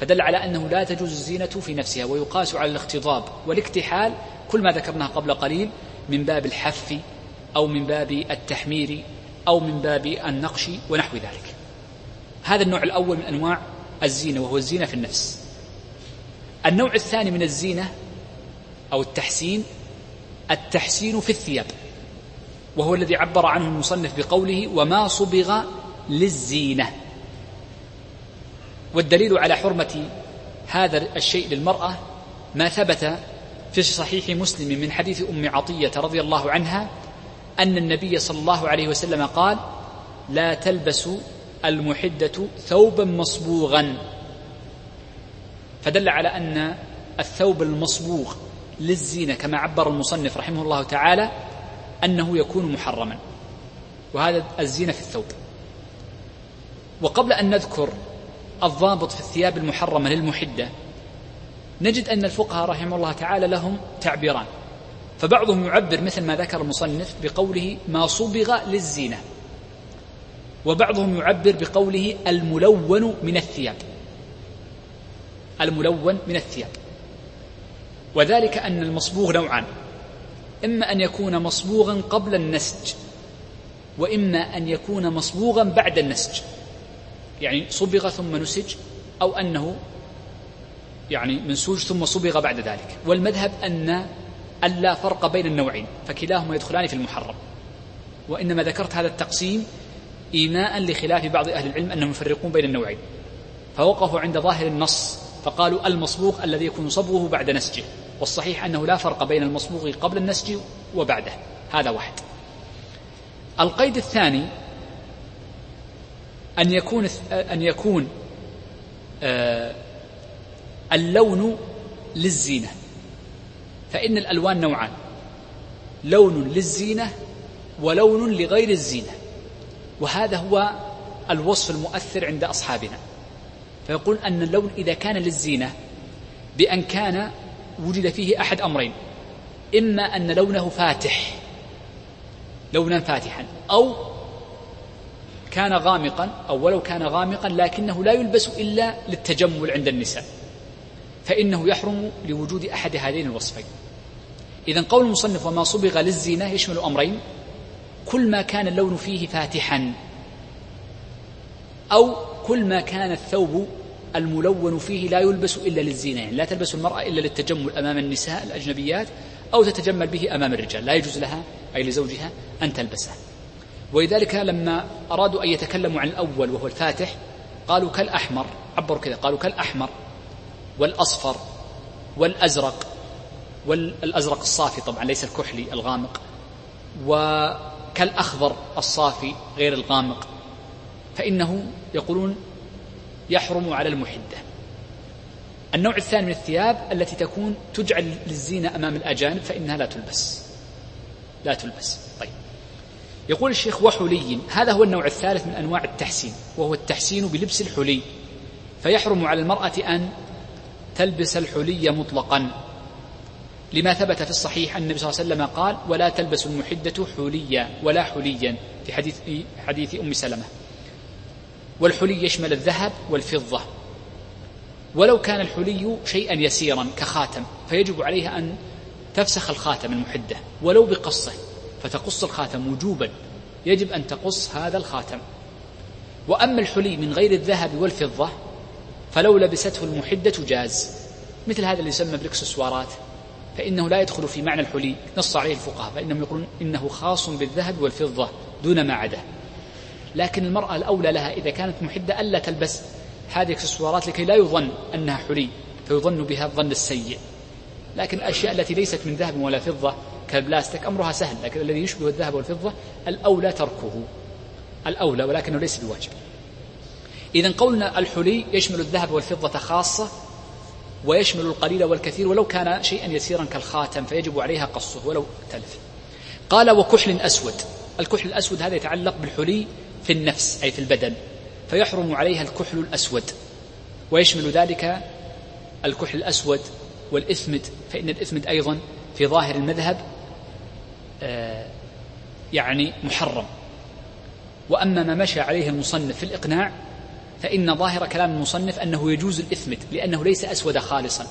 فدل على أنه لا تجوز الزينة في نفسها ويقاس على الاختضاب والاكتحال كل ما ذكرناه قبل قليل من باب الحف أو من باب التحمير أو من باب النقش ونحو ذلك. هذا النوع الأول من أنواع الزينة وهو الزينة في النفس. النوع الثاني من الزينة أو التحسين التحسين في الثياب وهو الذي عبر عنه المصنف بقوله وما صبغ للزينة والدليل على حرمة هذا الشيء للمرأة ما ثبت في صحيح مسلم من حديث أم عطية رضي الله عنها أن النبي صلى الله عليه وسلم قال لا تلبس المحدة ثوبا مصبوغا. فدل على أن الثوب المصبوغ للزينة كما عبر المصنف رحمه الله تعالى أنه يكون محرما وهذا الزينة في الثوب. وقبل أن نذكر الضابط في الثياب المحرمة للمحدة. نجد أن الفقهاء رحمه الله تعالى لهم تعبيران. فبعضهم يعبر مثل ما ذكر المصنف بقوله ما صبغ للزينة وبعضهم يعبر بقوله الملون من الثياب. الملون من الثياب. وذلك أن المصبوغ نوعان. إما أن يكون مصبوغا قبل النسج وإما أن يكون مصبوغا بعد النسج. يعني صبغ ثم نسج أو أنه يعني منسوج ثم صبغ بعد ذلك. والمذهب أن ألا فرق بين النوعين فكلاهما يدخلان في المحرم. وإنما ذكرت هذا التقسيم إيماء لخلاف بعض أهل العلم أنهم يفرقون بين النوعين. فوقفوا عند ظاهر النص فقالوا المصبوغ الذي يكون صبغه بعد نسجه والصحيح أنه لا فرق بين المصبوغ قبل النسج وبعده. هذا واحد. القيد الثاني أن يكون أن يكون آه، اللون للزينة. فإن الألوان نوعان لون للزينة ولون لغير الزينة. وهذا هو الوصف المؤثر عند أصحابنا. فيقول أن اللون إذا كان للزينة بأن كان وجد فيه أحد أمرين. إما أن لونه فاتح لونا فاتحا أو كان غامقا أو ولو كان غامقا لكنه لا يلبس إلا للتجمل عند النساء فإنه يحرم لوجود أحد هذين الوصفين. إذا قول المصنف وما صبغ للزينة يشمل أمرين كل ما كان اللون فيه فاتحا أو كل ما كان الثوب الملون فيه لا يلبس إلا للزينة يعني لا تلبس المرأة إلا للتجمل أمام النساء الأجنبيات أو تتجمل به أمام الرجال لا يجوز لها أي لزوجها أن تلبسه ولذلك لما أرادوا أن يتكلموا عن الأول وهو الفاتح قالوا كالأحمر عبروا كذا قالوا كالأحمر والأصفر والأزرق والأزرق الصافي طبعا ليس الكحلي الغامق وكالأخضر الصافي غير الغامق فإنه يقولون يحرم على المحدة. النوع الثاني من الثياب التي تكون تجعل للزينة أمام الأجانب فإنها لا تلبس. لا تلبس. يقول الشيخ وحلي هذا هو النوع الثالث من أنواع التحسين وهو التحسين بلبس الحلي. فيحرم على المرأة أن تلبس الحلي مطلقا. لما ثبت في الصحيح أن النبي صلى الله عليه وسلم قال ولا تلبس المحدة حليا ولا حليا. في حديث حديث أم سلمة. والحلي يشمل الذهب والفضة. ولو كان الحلي شيئا يسيرا كخاتم فيجب عليها أن تفسخ الخاتم المحدة ولو بقصة. فتقص الخاتم وجوبا. يجب أن تقص هذا الخاتم. وأما الحلي من غير الذهب والفضة فلو لبسته المحدة جاز. مثل هذا اللي يسمى بالإكسسوارات. فإنه لا يدخل في معنى الحلي نص عليه الفقهاء فإنهم يقولون إنه خاص بالذهب والفضة دون ما عداه لكن المرأة الأولى لها إذا كانت محدة ألا تلبس هذه الاكسسوارات لكي لا يظن أنها حلي فيظن بها الظن السيء. لكن الأشياء التي ليست من ذهب ولا فضة كالبلاستيك أمرها سهل لكن الذي يشبه الذهب والفضة الأولى تركه. الأولى ولكنه ليس بواجب. إذا قولنا الحلي يشمل الذهب والفضة خاصة ويشمل القليل والكثير ولو كان شيئا يسيرا كالخاتم فيجب عليها قصه ولو تلف. قال وكحل أسود. الكحل الأسود هذا يتعلق بالحلي في النفس أي في البدن فيحرم عليها الكحل الأسود. ويشمل ذلك الكحل الأسود والإثمد فإن الإثمد أيضا في ظاهر المذهب يعني محرم. وأما ما مشى عليه المصنف في الإقناع فإن ظاهر كلام المصنف أنه يجوز الإثمد لأنه ليس أسود خالصا.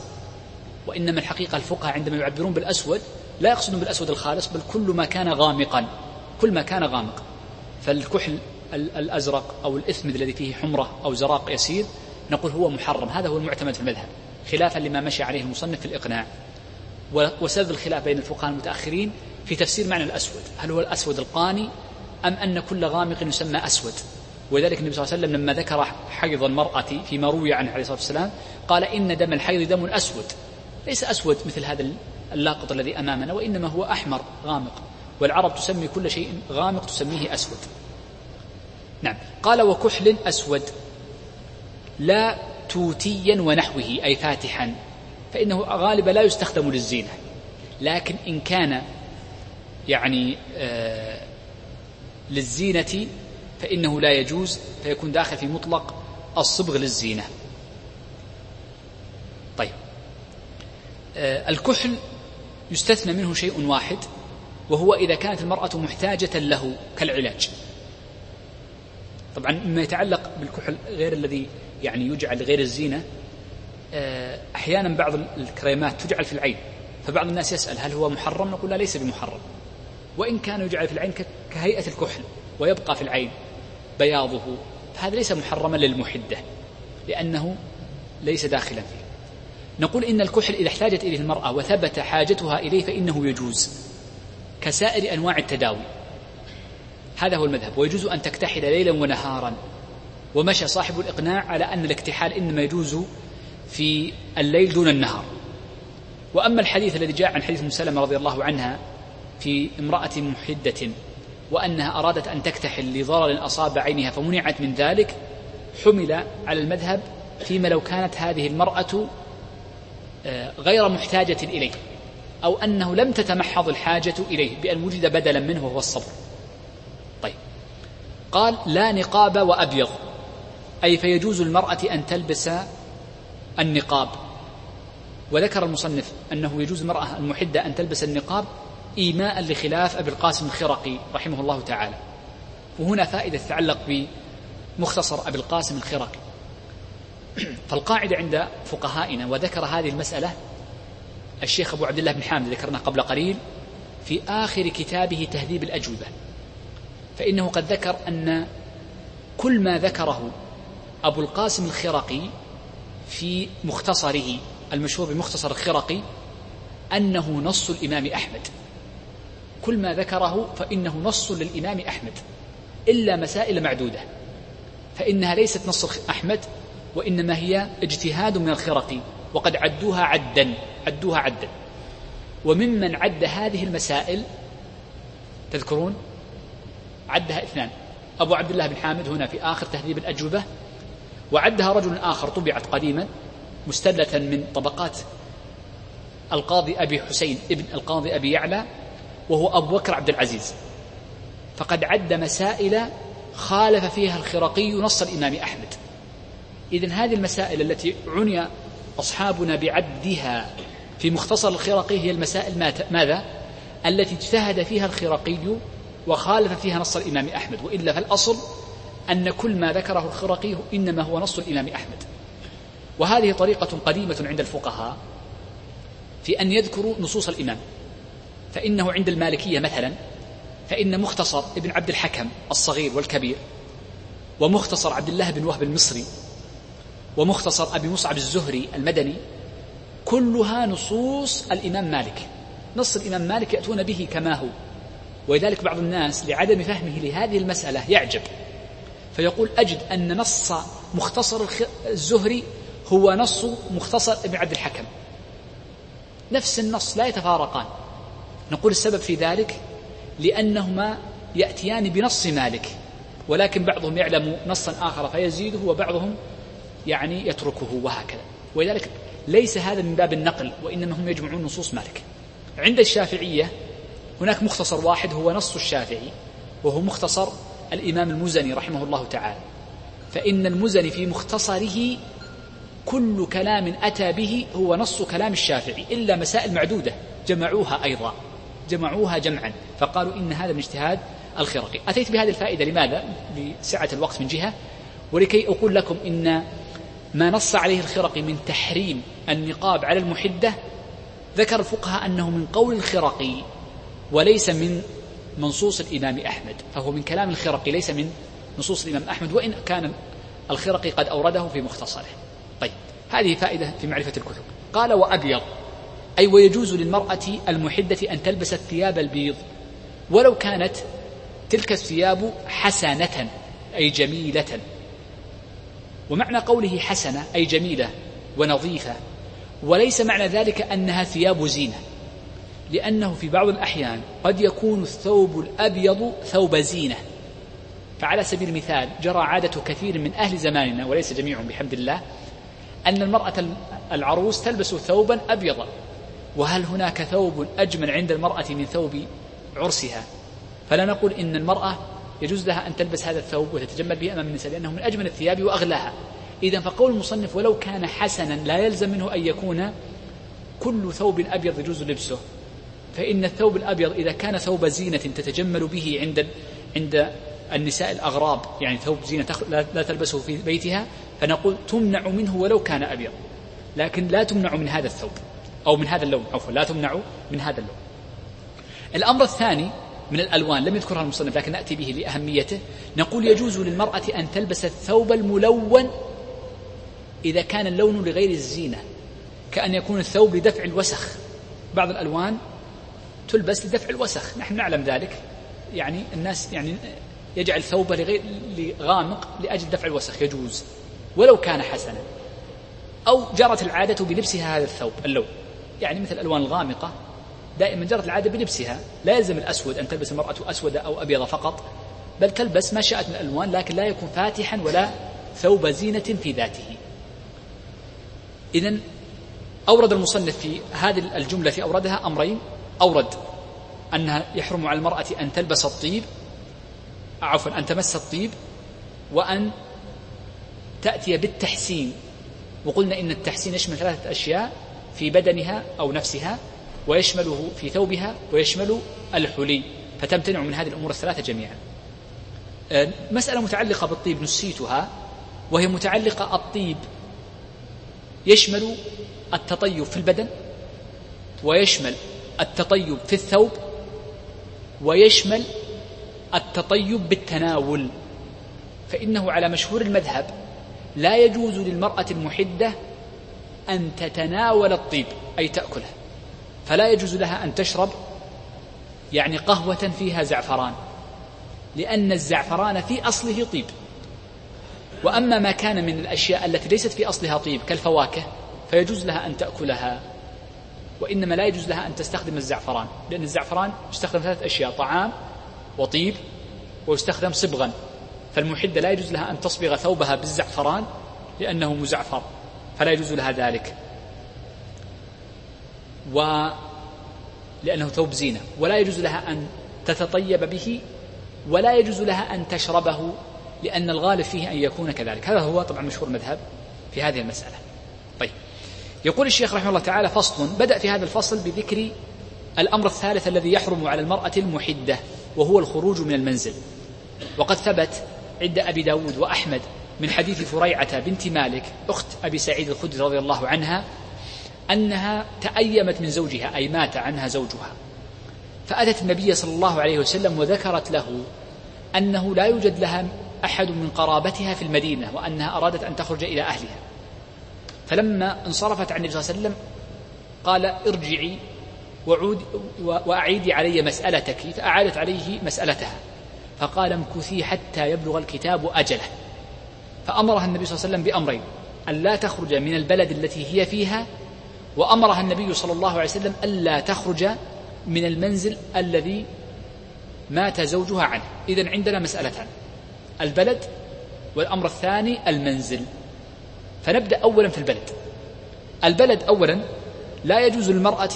وإنما الحقيقة الفقهاء عندما يعبرون بالأسود لا يقصدون بالأسود الخالص بل كل ما كان غامقا كل ما كان غامق. فالكحل الأزرق أو الإثمد الذي فيه حمرة أو زراق يسير نقول هو محرم. هذا هو المعتمد في المذهب خلافا لما مشى عليه المصنف في الإقناع. وسبب الخلاف بين الفقهاء المتأخرين في تفسير معنى الأسود. هل هو الأسود القاني أم أن كل غامق يسمى أسود؟ ولذلك النبي صلى الله عليه وسلم لما ذكر حيض المرأة فيما روي عنه عليه الصلاة والسلام قال إن دم الحيض دم أسود. ليس أسود مثل هذا اللاقط الذي أمامنا وإنما هو أحمر غامق. والعرب تسمي كل شيء غامق تسميه أسود. نعم. قال وكحل أسود لا توتيا ونحوه أي فاتحا فإنه غالبا لا يستخدم للزينة. لكن إن كان يعني آه للزينة فإنه لا يجوز فيكون داخل في مطلق الصبغ للزينة. طيب. آه الكحل يستثنى منه شيء واحد وهو إذا كانت المرأة محتاجة له كالعلاج. طبعا مما يتعلق بالكحل غير الذي يعني يجعل غير الزينة آه، أحيانا بعض الكريمات تجعل في العين فبعض الناس يسأل هل هو محرم؟ نقول لا ليس بمحرم. وإن كان يجعل في العين كهيئة الكحل ويبقى في العين بياضه فهذا ليس محرما للمحدة لأنه ليس داخلا فيه. نقول إن الكحل إذا احتاجت إليه المرأة وثبت حاجتها إليه فإنه يجوز كسائر أنواع التداوي. هذا هو المذهب. ويجوز أن تكتحل ليلا ونهارا. ومشى صاحب الإقناع على أن الاكتحال إنما يجوز في الليل دون النهار. وأما الحديث الذي جاء عن حديث مسلمة رضي الله عنها في امرأة محدة وأنها أرادت أن تكتحل لضرر أصاب عينها فمنعت من ذلك حمل على المذهب فيما لو كانت هذه المرأة آه، غير محتاجة إليه أو أنه لم تتمحض الحاجة إليه بأن وجد بدلا منه وهو الصبر. طيب. قال لا نقاب وأبيض. أي فيجوز المرأة أن تلبس النقاب. وذكر المصنف أنه يجوز المرأة المحدة أن تلبس النقاب إيماء لخلاف أبي القاسم الخرقي رحمه الله تعالى. وهنا فائدة تتعلق بمختصر أبي القاسم الخرقي. فالقاعدة عند فقهائنا وذكر هذه المسألة الشيخ أبو عبد الله بن حامد ذكرنا قبل قليل في آخر كتابه تهذيب الأجوبة. فإنه قد ذكر أن كل ما ذكره أبو القاسم الخرقي في مختصره المشهور بمختصر الخرقي أنه نص الإمام أحمد. كل ما ذكره فإنه نص للإمام أحمد إلا مسائل معدودة فإنها ليست نص أحمد وإنما هي اجتهاد من الخرقي وقد عدوها عدا عدوها عدا. وممن عد هذه المسائل تذكرون؟ عدها اثنان أبو عبد الله بن حامد هنا في آخر تهذيب الأجوبة وعدها رجل آخر طبعت قديما مستلة من طبقات القاضي أبي حسين ابن القاضي أبي يعلى وهو أبو بكر عبد العزيز. فقد عد مسائل خالف فيها الخرقي نص الإمام أحمد. إذن هذه المسائل التي عني أصحابنا بعدها في مختصر الخرقي هي المسائل ماذا؟ التي اجتهد فيها الخرقي وخالف فيها نص الإمام أحمد. وإلا فالأصل أن كل ما ذكره الخرقي إنما هو نص الإمام أحمد. وهذه طريقة قديمة عند الفقهاء في أن يذكروا نصوص الإمام. فإنه عند المالكية مثلا فإن مختصر ابن عبد الحكم الصغير والكبير ومختصر عبد الله بن وهب المصري ومختصر أبي مصعب الزهري المدني كلها نصوص الإمام مالك. نص الإمام مالك يأتون به كما هو. ولذلك بعض الناس لعدم فهمه لهذه المسألة يعجب. فيقول أجد أن نص مختصر الزهري هو نص مختصر ابن عبد الحكم. نفس النص لا يتفارقان. نقول السبب في ذلك لأنهما يأتيان بنص مالك ولكن بعضهم يعلم نصا آخر فيزيده وبعضهم يعني يتركه وهكذا. ولذلك ليس هذا من باب النقل وإنما هم يجمعون نصوص مالك. عند الشافعية هناك مختصر واحد هو نص الشافعي وهو مختصر الإمام المزني رحمه الله تعالى. فإن المزني في مختصره كل كلام أتى به هو نص كلام الشافعي إلا مسائل معدودة جمعوها أيضا. جمعوها جمعا فقالوا إن هذا من اجتهاد الخرقي. أتيت بهذه الفائدة لماذا؟ لسعة الوقت من جهة ولكي أقول لكم إن ما نص عليه الخرقي من تحريم النقاب على المحدة ذكر الفقهاء أنه من قول الخرقي وليس من منصوص الإمام أحمد فهو من كلام الخرقي ليس من نصوص الإمام أحمد وإن كان الخرقي قد أورده في مختصره. طيب هذه فائدة في معرفة الكتب. قال وأبيض أي ويجوز للمرأة المحدة أن تلبس الثياب البيض ولو كانت تلك الثياب حسنة أي جميلة. ومعنى قوله حسنة أي جميلة ونظيفة وليس معنى ذلك أنها ثياب زينة لأنه في بعض الأحيان قد يكون الثوب الأبيض ثوب زينة. فعلى سبيل المثال جرى عادة كثير من أهل زماننا وليس جميعهم بحمد الله أن المرأة العروس تلبس ثوبا أبيضا. وهل هناك ثوب أجمل عند المرأة من ثوب عرسها؟ فلا نقول إن المرأة يجوز لها أن تلبس هذا الثوب وتتجمل به أمام النساء لأنه من أجمل الثياب وأغلاها. إذا فقول المصنف ولو كان حسنا لا يلزم منه أن يكون كل ثوب أبيض يجوز لبسه. فإن الثوب الأبيض إذا كان ثوب زينة تتجمل به عند عند النساء الأغراب يعني ثوب زينة لا تلبسه في بيتها فنقول تمنع منه ولو كان أبيض. لكن لا تمنع من هذا الثوب. أو من هذا اللون عفوا لا تمنع من هذا اللون. الأمر الثاني من الألوان لم يذكرها المصنف لكن نأتي به لأهميته. نقول يجوز للمرأة أن تلبس الثوب الملون إذا كان اللون لغير الزينة كأن يكون الثوب لدفع الوسخ. بعض الألوان تلبس لدفع الوسخ. نحن نعلم ذلك. يعني الناس يعني يجعل ثوبه لغير لغامق لأجل دفع الوسخ. يجوز. ولو كان حسنا. أو جرت العادة بلبسها هذا الثوب اللون. يعني مثل الألوان الغامقة دائما جرت العادة بلبسها. لا يلزم الأسود أن تلبس المرأة أسود أو أبيض فقط بل تلبس ما شاءت من الألوان لكن لا يكون فاتحا ولا ثوب زينة في ذاته. إذا أورد المصنف في هذه الجملة أوردها أمرين. أورد أنها يحرم على المرأة أن تلبس الطيب عفوا أن تمس الطيب وأن تأتي بالتحسين. وقلنا إن التحسين يشمل ثلاثة أشياء. في بدنها أو نفسها ويشمله في ثوبها ويشمل الحلي فتمتنع من هذه الأمور الثلاثة جميعا. آه، مسألة متعلقة بالطيب نسيتها وهي متعلقة الطيب يشمل التطيب في البدن ويشمل التطيب في الثوب ويشمل التطيب بالتناول. فإنه على مشهور المذهب لا يجوز للمرأة المحدة أن تتناول الطيب أي تأكله. فلا يجوز لها أن تشرب يعني قهوة فيها زعفران لأن الزعفران في أصله طيب. وأما ما كان من الأشياء التي ليست في أصلها طيب كالفواكه فيجوز لها أن تأكلها. وإنما لا يجوز لها أن تستخدم الزعفران لأن الزعفران يستخدم ثلاث أشياء طعام وطيب ويستخدم صبغا. فالمحدة لا يجوز لها أن تصبغ ثوبها بالزعفران لأنه مزعفر. فلا يجوز لها ذلك. و لأنه ثوب زينة. ولا يجوز لها أن تتطيب به ولا يجوز لها أن تشربه لأن الغالب فيه أن يكون كذلك. هذا هو طبعا مشهور المذهب في هذه المسألة. طيب. يقول الشيخ رحمه الله تعالى فصل. بدأ في هذا الفصل بذكر الأمر الثالث الذي يحرم على المرأة المحدة وهو الخروج من المنزل. وقد ثبت عند أبي داود وأحمد من حديث فريعة بنت مالك أخت أبي سعيد الخدري رضي الله عنها أنها تأيمت من زوجها أي مات عنها زوجها. فأتت النبي صلى الله عليه وسلم وذكرت له أنه لا يوجد لها أحد من قرابتها في المدينة وأنها أرادت أن تخرج إلى أهلها. فلما انصرفت عن النبي صلى الله عليه وسلم قال ارجعي وعود وأعيدي علي مسألتك. فأعادت عليه مسألتها فقال امكثي حتى يبلغ الكتاب أجله. فأمرها النبي صلى الله عليه وسلم بأمرين. أن لا تخرج من البلد التي هي فيها وأمرها النبي صلى الله عليه وسلم ألا تخرج من المنزل الذي مات زوجها عنه. إذا عندنا مسألتان البلد والأمر الثاني المنزل. فنبدأ أولا في البلد. البلد أولا لا يجوز للمرأة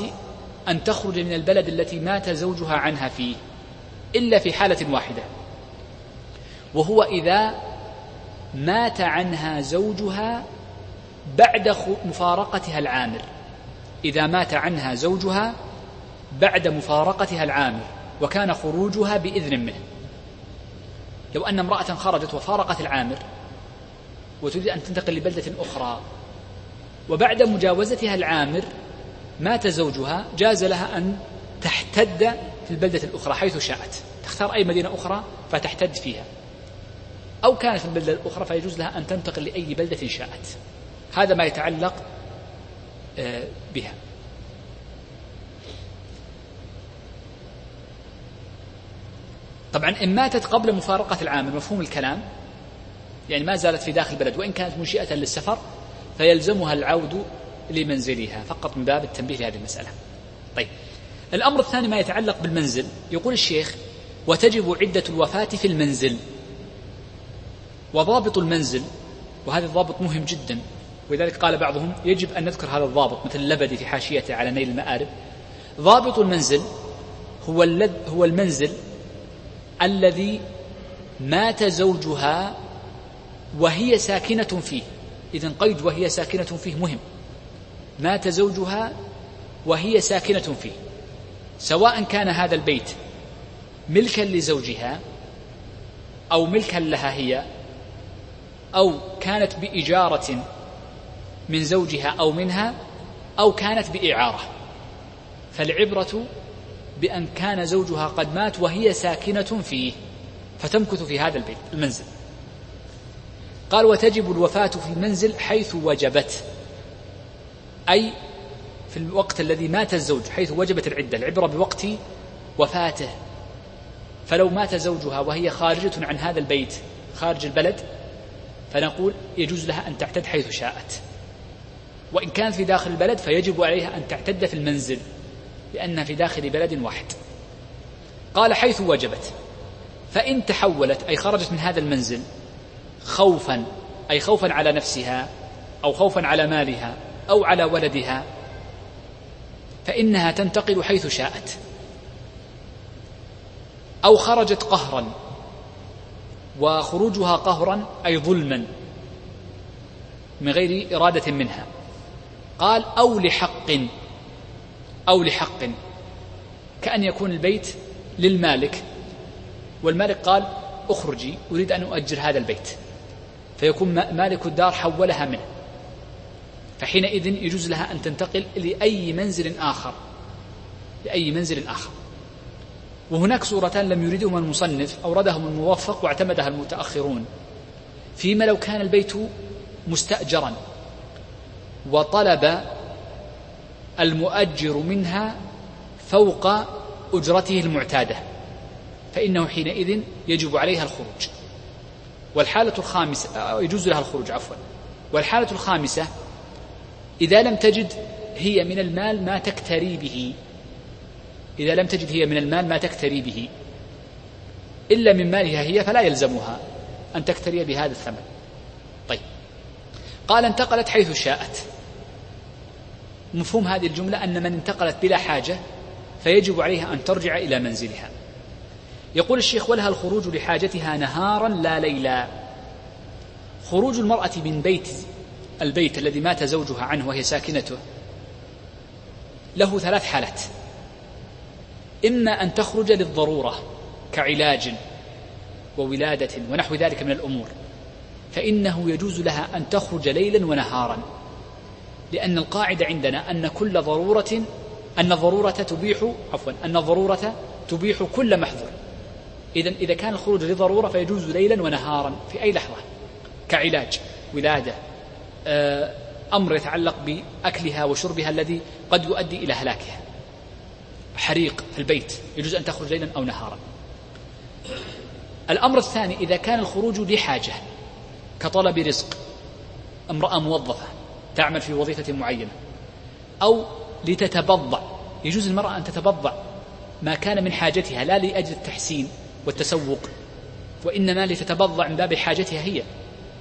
أن تخرج من البلد التي مات زوجها عنها فيه إلا في حالة واحدة وهو إذا مات عنها زوجها بعد مفارقتها العامر. إذا مات عنها زوجها بعد مفارقتها العامر وكان خروجها بإذن منه. لو أن امرأة خرجت وفارقت العامر وتريد أن تنتقل لبلدة أخرى وبعد مجاوزتها العامر مات زوجها جاز لها أن تحتد في البلدة الأخرى حيث شاءت. تختار أي مدينة أخرى فتحتد فيها. أو كانت البلدة الأخرى فيجوز لها أن تنتقل لأي بلدة شاءت. هذا ما يتعلق آه، بها. طبعا إن ماتت قبل مفارقة العامل مفهوم الكلام يعني ما زالت في داخل البلد وإن كانت منشئة للسفر فيلزمها العود لمنزلها فقط من باب التنبيه لهذه المسألة. طيب. الأمر الثاني ما يتعلق بالمنزل. يقول الشيخ وتجب عدة الوفاة في المنزل. وضابط المنزل وهذا الضابط مهم جدا. ولذلك قال بعضهم يجب أن نذكر هذا الضابط مثل اللبدي في حاشيته على نيل المآرب. ضابط المنزل هو هو المنزل الذي مات زوجها وهي ساكنة فيه. إذا قيد وهي ساكنة فيه مهم. مات زوجها وهي ساكنة فيه. سواء كان هذا البيت ملكا لزوجها أو ملكا لها هي أو كانت بإجارة من زوجها أو منها أو كانت بإعارة. فالعبرة بأن كان زوجها قد مات وهي ساكنة فيه فتمكث في هذا البيت المنزل. قال وتجب الوفاة في المنزل حيث وجبت. أي في الوقت الذي مات الزوج حيث وجبت العدة العبرة بوقت وفاته. فلو مات زوجها وهي خارجة عن هذا البيت خارج البلد فنقول يجوز لها أن تعتد حيث شاءت. وإن كانت في داخل البلد فيجب عليها أن تعتد في المنزل لأنها في داخل بلد واحد. قال حيث وجبت. فإن تحولت أي خرجت من هذا المنزل خوفا أي خوفا على نفسها أو خوفا على مالها أو على ولدها فإنها تنتقل حيث شاءت. أو خرجت قهرا وخروجها قهرا أي ظلما من غير إرادة منها. قال أو لحق أو لحق كأن يكون البيت للمالك. والمالك قال أخرجي أريد أن أؤجر هذا البيت. فيكون مالك الدار حولها منه. فحينئذ يجوز لها أن تنتقل لأي منزل آخر لأي منزل آخر. وهناك صورتان لم يريدهما المصنف أوردهم الموفق واعتمدها المتأخرون. فيما لو كان البيت مستأجرا وطلب المؤجر منها فوق أجرته المعتادة فإنه حينئذ يجب عليها الخروج. والحالة الخامسة يجوز لها الخروج عفوا. والحالة الخامسة إذا لم تجد هي من المال ما تكتري به. إذا لم تجد هي من المال ما تكتري به. إلا من مالها هي فلا يلزمها أن تكتري بهذا الثمن. طيب. قال انتقلت حيث شاءت. مفهوم هذه الجملة أن من انتقلت بلا حاجة فيجب عليها أن ترجع إلى منزلها. يقول الشيخ ولها الخروج لحاجتها نهارا لا ليلا. خروج المرأة من بيت البيت الذي مات زوجها عنه وهي ساكنته له ثلاث حالات. إما أن تخرج للضرورة كعلاج وولادة ونحو ذلك من الأمور فإنه يجوز لها أن تخرج ليلا ونهارا لأن القاعدة عندنا أن كل ضرورة أن الضرورة تبيح عفوا أن الضرورة تبيح كل محظور. إذا إذا كان الخروج لضرورة فيجوز ليلا ونهارا في أي لحظة كعلاج ولادة آه، أمر يتعلق بأكلها وشربها الذي قد يؤدي إلى هلاكها. حريق في البيت يجوز أن تخرج ليلا أو نهارا. الأمر الثاني إذا كان الخروج لحاجة كطلب رزق امرأة موظفة تعمل في وظيفة معينة أو لتتبضع يجوز المرأة أن تتبضع ما كان من حاجتها لا لأجل التحسين والتسوق وإنما لتتبضع من باب حاجتها هي.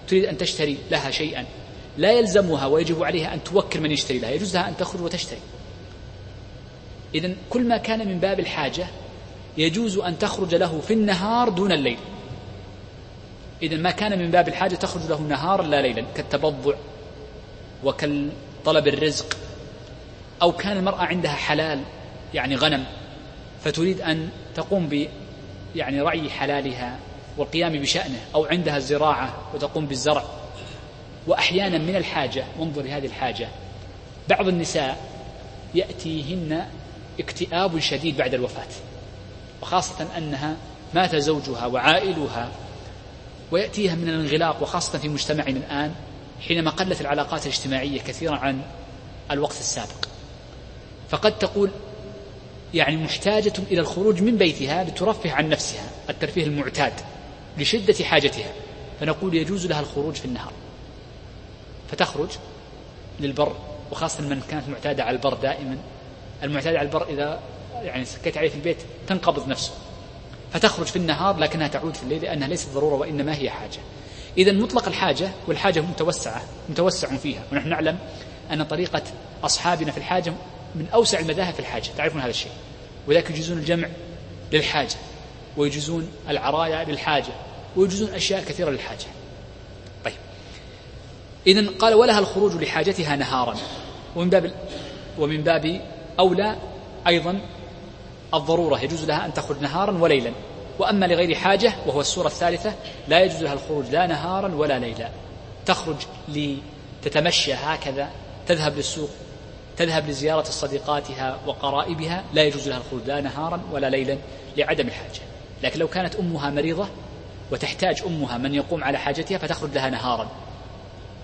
تريد أن تشتري لها شيئا لا يلزمها ويجب عليها أن توكل من يشتري لها يجوز لها أن تخرج وتشتري. إذا كل ما كان من باب الحاجة يجوز أن تخرج له في النهار دون الليل. إذا ما كان من باب الحاجة تخرج له نهارا لا ليلا كالتبضع وكالطلب الرزق أو كان المرأة عندها حلال يعني غنم فتريد أن تقوم ب يعني رعي حلالها والقيام بشأنه أو عندها الزراعة وتقوم بالزرع. وأحيانا من الحاجة وانظر لهذه الحاجة بعض النساء يأتيهن اكتئاب شديد بعد الوفاة وخاصة أنها مات زوجها وعائلها ويأتيها من الانغلاق وخاصة في مجتمعنا الآن حينما قلت العلاقات الاجتماعية كثيرا عن الوقت السابق. فقد تقول يعني محتاجة إلى الخروج من بيتها لترفه عن نفسها الترفيه المعتاد لشدة حاجتها فنقول يجوز لها الخروج في النهار. فتخرج للبر وخاصة من كانت معتادة على البر دائما المعتادة على البر إذا يعني سكيت عليه في البيت تنقبض نفسه فتخرج في النهار لكنها تعود في الليل لأنها ليست ضرورة وإنما هي حاجة. إذا مطلق الحاجة والحاجة متوسعة متوسع فيها ونحن نعلم أن طريقة أصحابنا في الحاجة من أوسع المذاهب في الحاجة. تعرفون هذا الشيء؟ وذلك يجوزون الجمع للحاجة ويجوزون العرايا للحاجة ويجوزون أشياء كثيرة للحاجة. طيب. إذا قال ولها الخروج لحاجتها نهارا. ومن باب ومن باب أولى أيضا الضرورة يجوز لها أن تخرج نهارا وليلا. وأما لغير حاجة وهو السورة الثالثة لا يجوز لها الخروج لا نهارا ولا ليلا. تخرج لتتمشى هكذا تذهب للسوق تذهب لزيارة صديقاتها وقرائبها لا يجوز لها الخروج لا نهارا ولا ليلا لعدم الحاجة. لكن لو كانت أمها مريضة وتحتاج أمها من يقوم على حاجتها فتخرج لها نهارا.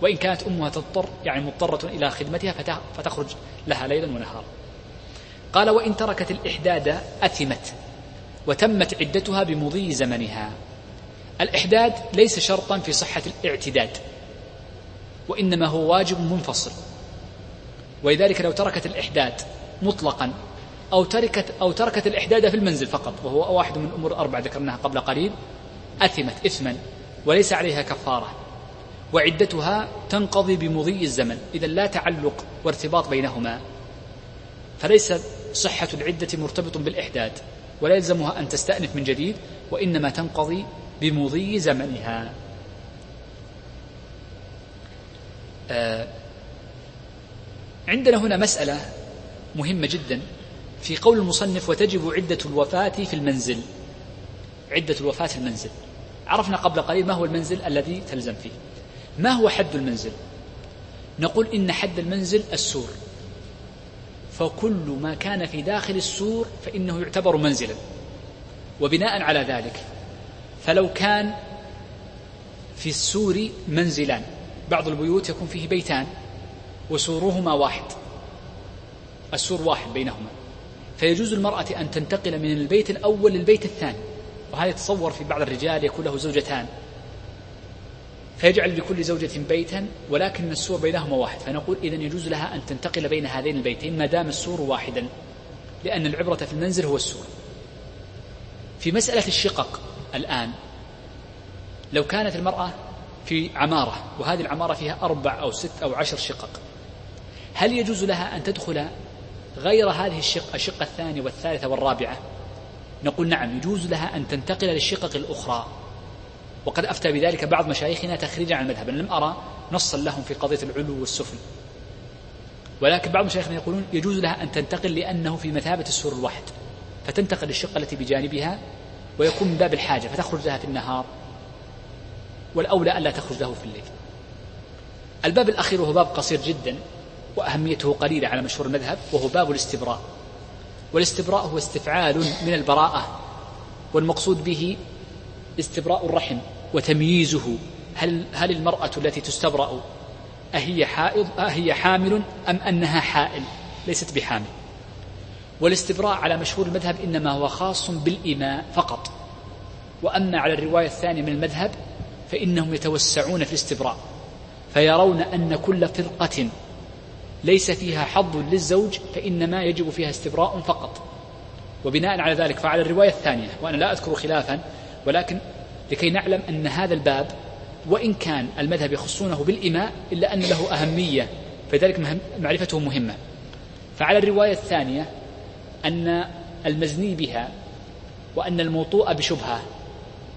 وإن كانت أمها تضطر يعني مضطرة إلى خدمتها فتخرج لها ليلا ونهارا. قال وإن تركت الإحداد أثمت وتمت عدتها بمضي زمنها. الإحداد ليس شرطا في صحة الاعتداد وإنما هو واجب منفصل. ولذلك لو تركت الإحداد مطلقا أو تركت أو تركت الإحداد في المنزل فقط وهو واحد من الأمور الأربعة ذكرناها قبل قليل أثمت إثما وليس عليها كفارة وعدتها تنقضي بمضي الزمن. إذا لا تعلق وارتباط بينهما. فليس صحة العدة مرتبط بالإحداد ولا يلزمها أن تستأنف من جديد وإنما تنقضي بمضي زمنها. آه عندنا هنا مسألة مهمة جدا في قول المصنف وتجب عدة الوفاة في المنزل. عدة الوفاة في المنزل. عرفنا قبل قليل ما هو المنزل الذي تلزم فيه. ما هو حد المنزل؟ نقول إن حد المنزل السور. فكل ما كان في داخل السور فإنه يعتبر منزلا وبناء على ذلك. فلو كان في السور منزلان بعض البيوت يكون فيه بيتان وسورهما واحد السور واحد بينهما. فيجوز المرأة أن تنتقل من البيت الأول للبيت الثاني وهذا يتصور في بعض الرجال يكون له زوجتان. فيجعل لكل زوجة بيتا ولكن السور بينهما واحد. فنقول إذا يجوز لها أن تنتقل بين هذين البيتين ما دام السور واحدا لأن العبرة في المنزل هو السور. في مسألة الشقق الآن لو كانت المرأة في عمارة وهذه العمارة فيها أربع أو ست أو عشر شقق هل يجوز لها أن تدخل غير هذه الشقة الشقة الثانية والثالثة والرابعة؟ نقول نعم يجوز لها أن تنتقل للشقق الأخرى. وقد أفتى بذلك بعض مشايخنا تخريجا عن المذهب. أنا لم أرى نصا لهم في قضية العلو والسفل ولكن بعض مشايخنا يقولون يجوز لها أن تنتقل لأنه في مثابة السور الواحد. فتنتقل للشقة التي بجانبها ويكون من باب الحاجة فتخرج لها في النهار. والأولى ألا تخرج له في الليل. الباب الأخير وهو باب قصير جدا وأهميته قليلة على مشهور المذهب وهو باب الاستبراء. والاستبراء هو استفعال من البراءة والمقصود به استبراء الرحم. وتمييزه. هل هل المرأة التي تستبرأ أهي حائض أهي حامل أم أنها حائل؟ ليست بحامل. والاستبراء على مشهور المذهب إنما هو خاص بالإماء فقط. وأما على الرواية الثانية من المذهب فإنهم يتوسعون في الاستبراء فيرون أن كل فرقة ليس فيها حظ للزوج فإنما يجب فيها استبراء فقط. وبناء على ذلك فعلى الرواية الثانية وأنا لا أذكر خلافا ولكن لكي نعلم أن هذا الباب وإن كان المذهب يخصونه بالإماء إلا أن له أهمية فذلك معرفته مهمة. فعلى الرواية الثانية أن المزني بها وأن الموطوء بشبهة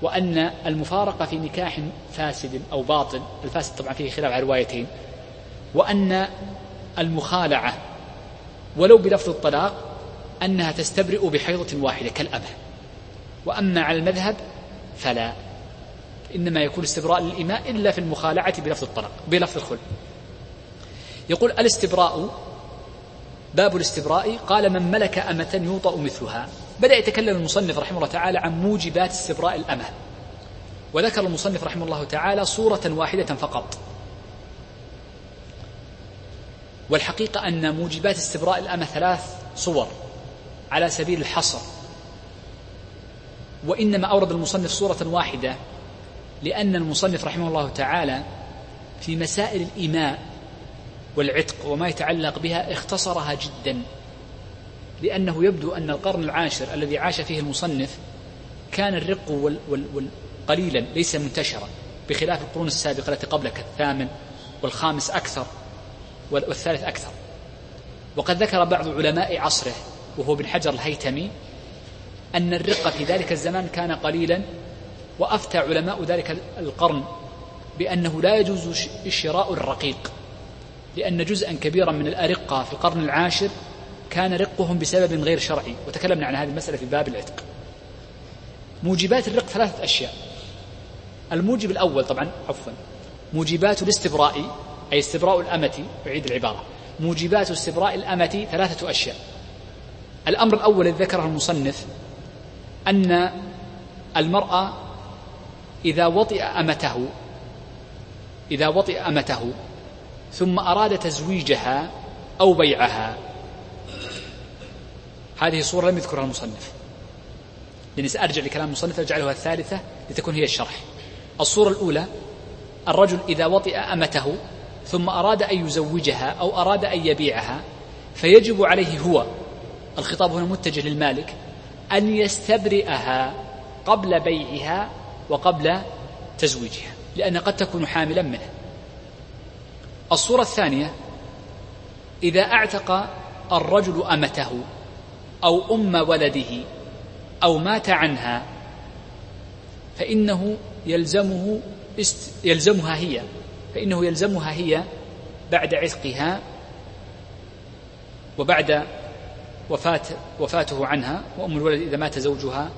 وأن المفارقة في نكاح فاسد أو باطل الفاسد طبعا فيه خلاف على روايتين وأن المخالعة ولو بلفظ الطلاق أنها تستبرئ بحيضة واحدة كالأمة وأما على المذهب فلا. إنما يكون استبراء للإماء إلا في المخالعة بلفظ الطلاق بلفظ الخل يقول الاستبراء باب الاستبراء قال من ملك أمة يوطأ مثلها بدأ يتكلم المصنف رحمه الله تعالى عن موجبات استبراء الأمة. وذكر المصنف رحمه الله تعالى صورة واحدة فقط. والحقيقة أن موجبات استبراء الأمة ثلاث صور على سبيل الحصر. وإنما أورد المصنف صورة واحدة لأن المصنف رحمه الله تعالى في مسائل الإيماء والعتق وما يتعلق بها اختصرها جدا لأنه يبدو أن القرن العاشر الذي عاش فيه المصنف كان الرق وال وال قليلا ليس منتشرا بخلاف القرون السابقة التي قبله كالثامن والخامس أكثر والثالث أكثر. وقد ذكر بعض علماء عصره وهو ابن حجر الهيتمي أن الرق في ذلك الزمان كان قليلا وأفتى علماء ذلك القرن بأنه لا يجوز شراء الرقيق لأن جزءا كبيرا من الأرقة في القرن العاشر كان رقهم بسبب غير شرعي. وتكلمنا عن هذه المسألة في باب العتق. موجبات الرق ثلاثة أشياء. الموجب الأول طبعا عفوا موجبات الاستبراء أي استبراء الأمة أعيد العبارة. موجبات استبراء الأمة ثلاثة أشياء. الأمر الأول الذي ذكره المصنف أن المرأة إذا وطئ أمته إذا وطئ أمته ثم أراد تزويجها أو بيعها. هذه صورة لم يذكرها المصنف. لأني سأرجع لكلام المصنف أجعلها الثالثة لتكون هي الشرح. الصورة الأولى الرجل إذا وطئ أمته ثم أراد أن يزوجها أو أراد أن يبيعها فيجب عليه هو. الخطاب هنا متجه للمالك. أن يستبرئها قبل بيعها وقبل تزويجها لأن قد تكون حاملا منه. الصورة الثانية إذا أعتق الرجل أمته أو أم ولده أو مات عنها فإنه يلزمه يلزمها هي فإنه يلزمها هي بعد عتقها وبعد وفاة وفاته عنها وأم الولد إذا مات زوجها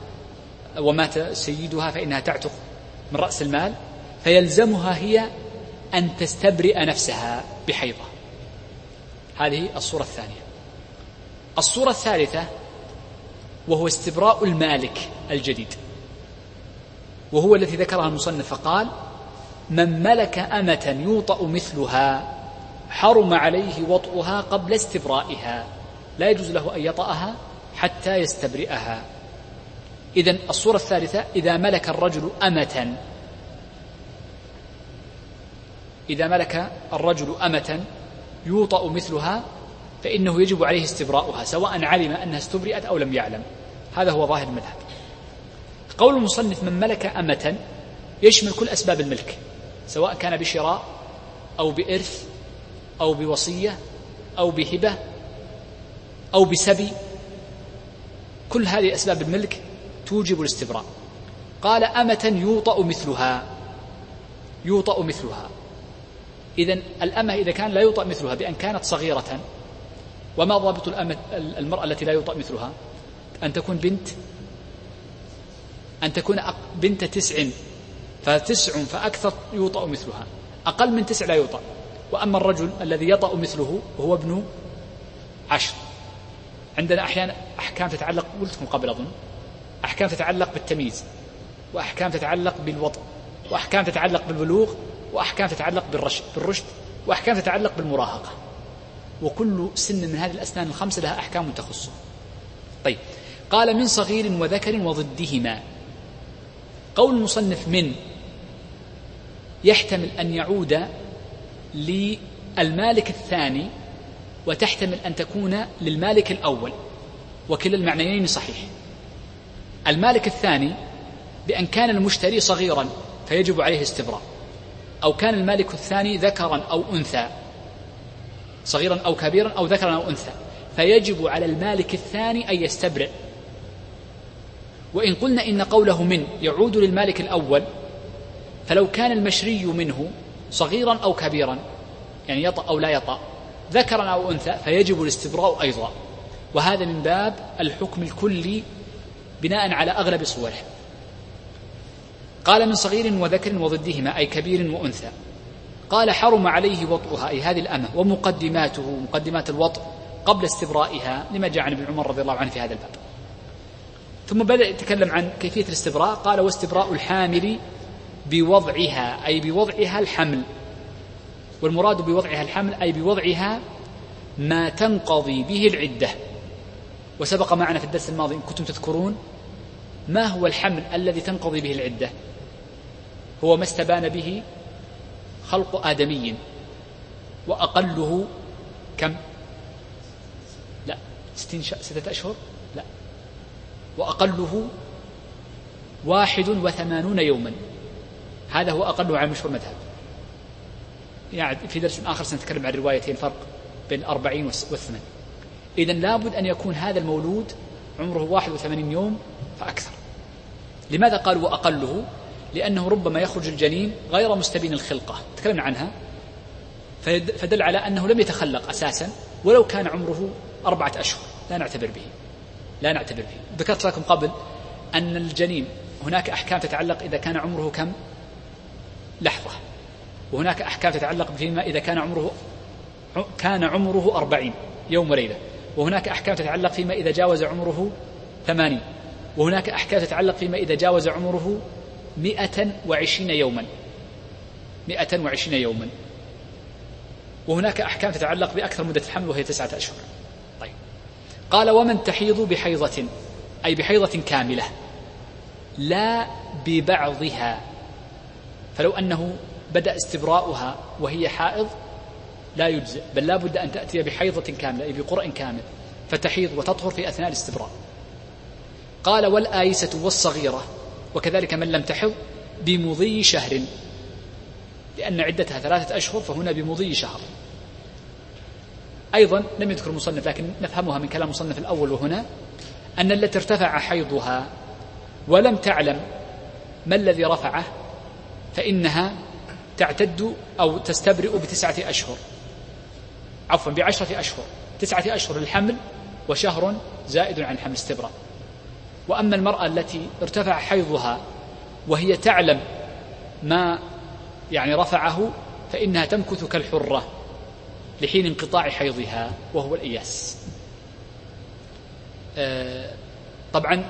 ومات سيدها فإنها تعتق من رأس المال فيلزمها هي أن تستبرئ نفسها بحيضة. هذه الصورة الثانية. الصورة الثالثة وهو استبراء المالك الجديد. وهو الذي ذكرها المصنف فقال من ملك أمة يوطأ مثلها حرم عليه وطئها قبل استبرائها. لا يجوز له أن يطأها حتى يستبرئها. إذا الصورة الثالثة إذا ملك الرجل أمة. إذا ملك الرجل أمة يوطأ مثلها فإنه يجب عليه استبراؤها سواء علم أنها استبرئت أو لم يعلم. هذا هو ظاهر المذهب. قول المصنف من ملك أمة يشمل كل أسباب الملك سواء كان بشراء أو بإرث أو بوصية أو بهبة أو بسبي. كل هذه أسباب الملك توجب الاستبراء. قال أمة يوطأ مثلها. يوطأ مثلها. إذا الأمة إذا كان لا يوطأ مثلها بأن كانت صغيرة وما ضابط الأمة المرأة التي لا يوطأ مثلها؟ أن تكون بنت. أن تكون بنت تسع. فتسع فأكثر يوطأ مثلها. أقل من تسع لا يوطأ. وأما الرجل الذي يطأ مثله وهو ابن عشر. عندنا أحيانا أحكام تتعلق قلت لكم قبل أظن أحكام تتعلق بالتمييز وأحكام تتعلق بالوطء وأحكام تتعلق بالبلوغ وأحكام تتعلق بالرشد بالرشد وأحكام تتعلق بالمراهقة. وكل سن من هذه الأسنان الخمسة لها أحكام تخصه. طيب قال من صغير وذكر وضدهما. قول المصنف من يحتمل أن يعود للمالك الثاني وتحتمل أن تكون للمالك الأول وكلا المعنيين صحيح. المالك الثاني بأن كان المشتري صغيرا فيجب عليه استبراء أو كان المالك الثاني ذكرا أو أنثى صغيرا أو كبيرا أو ذكرا أو أنثى فيجب على المالك الثاني أن يستبرئ. وإن قلنا إن قوله من يعود للمالك الأول فلو كان المشري منه صغيرا أو كبيرا يعني يطأ أو لا يطأ ذكرا أو أنثى فيجب الاستبراء أيضا. وهذا من باب الحكم الكلي بناء على أغلب صوره. قال من صغير وذكر وضدهما أي كبير وأنثى. قال حرم عليه وطئها أي هذه الأمة ومقدماته مقدمات الوطء قبل استبرائها لما جاء عن ابن عمر رضي الله عنه في هذا الباب. ثم بدأ يتكلم عن كيفية الاستبراء قال واستبراء الحامل بوضعها أي بوضعها الحمل. والمراد بوضعها الحمل أي بوضعها ما تنقضي به العدة. وسبق معنا في الدرس الماضي إن كنتم تذكرون ما هو الحمل الذي تنقضي به العدة؟ هو ما استبان به خلق آدمي. وأقله كم؟ لا ستين ستة أشهر؟ لا. وأقله واحد وثمانون يوما. هذا هو أقله على مشهور مذهب. يعني في درس آخر سنتكلم عن روايتين فرق بين الأربعين والثمان إذا لابد أن يكون هذا المولود عمره واحد وثمانين يوم فأكثر. لماذا قالوا وأقله؟ لأنه ربما يخرج الجنين غير مستبين الخلقة. تكلمنا عنها. فدل على أنه لم يتخلق أساسا ولو كان عمره أربعة أشهر. لا نعتبر به. لا نعتبر به. ذكرت لكم قبل أن الجنين هناك أحكام تتعلق إذا كان عمره كم؟ لحظة. وهناك أحكام تتعلق فيما إذا كان عمره كان عمره أربعين يوم وليلة. وهناك أحكام تتعلق فيما إذا جاوز عمره ثمانين. وهناك أحكام تتعلق فيما إذا جاوز عمره مئة وعشرين يوما. مئة وعشرين يوما. وهناك أحكام تتعلق بأكثر مدة الحمل وهي تسعة أشهر. طيب. قال ومن تحيض بحيضة أي بحيضة كاملة لا ببعضها. فلو أنه بدأ استبراؤها وهي حائض لا يجزئ بل لا بد أن تأتي بحيضة كاملة أي بقرء كامل فتحيض وتطهر في أثناء الاستبراء. قال والآيسة والصغيرة وكذلك من لم تحض بمضي شهر. لأن عدتها ثلاثة أشهر فهنا بمضي شهر. أيضا لم يذكر المصنف لكن نفهمها من كلام المصنف الأول وهنا أن التي ارتفع حيضها ولم تعلم ما الذي رفعه فإنها تعتد أو تستبرئ بتسعة أشهر. عفوا بعشرة أشهر. تسعة أشهر الحمل وشهر زائد عن حمل استبراء. وأما المرأة التي ارتفع حيضها وهي تعلم ما يعني رفعه فإنها تمكث كالحرة لحين انقطاع حيضها وهو الإياس. آه، طبعا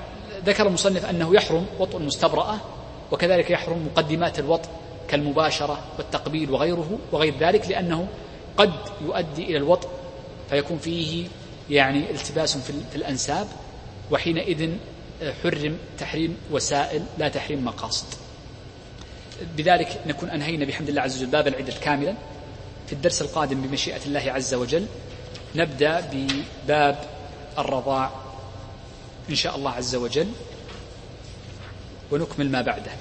ذكر المصنف أنه يحرم وطء المستبرأة وكذلك يحرم مقدمات الوطء كالمباشرة والتقبيل وغيره وغير ذلك لأنه قد يؤدي إلى الوطء فيكون فيه يعني التباس في الأنساب وحينئذ حرم تحريم وسائل لا تحريم مقاصد. بذلك نكون أنهينا بحمد الله عز وجل باب العدة كاملا. في الدرس القادم بمشيئة الله عز وجل نبدأ بباب الرضاع إن شاء الله عز وجل ونكمل ما بعده.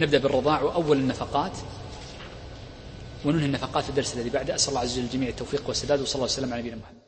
نبدأ بالرضاع وأول النفقات وننهي النفقات في الدرس الذي بعده أسأل الله عز وجل الجميع التوفيق والسداد وصلى الله وسلم على نبينا محمد.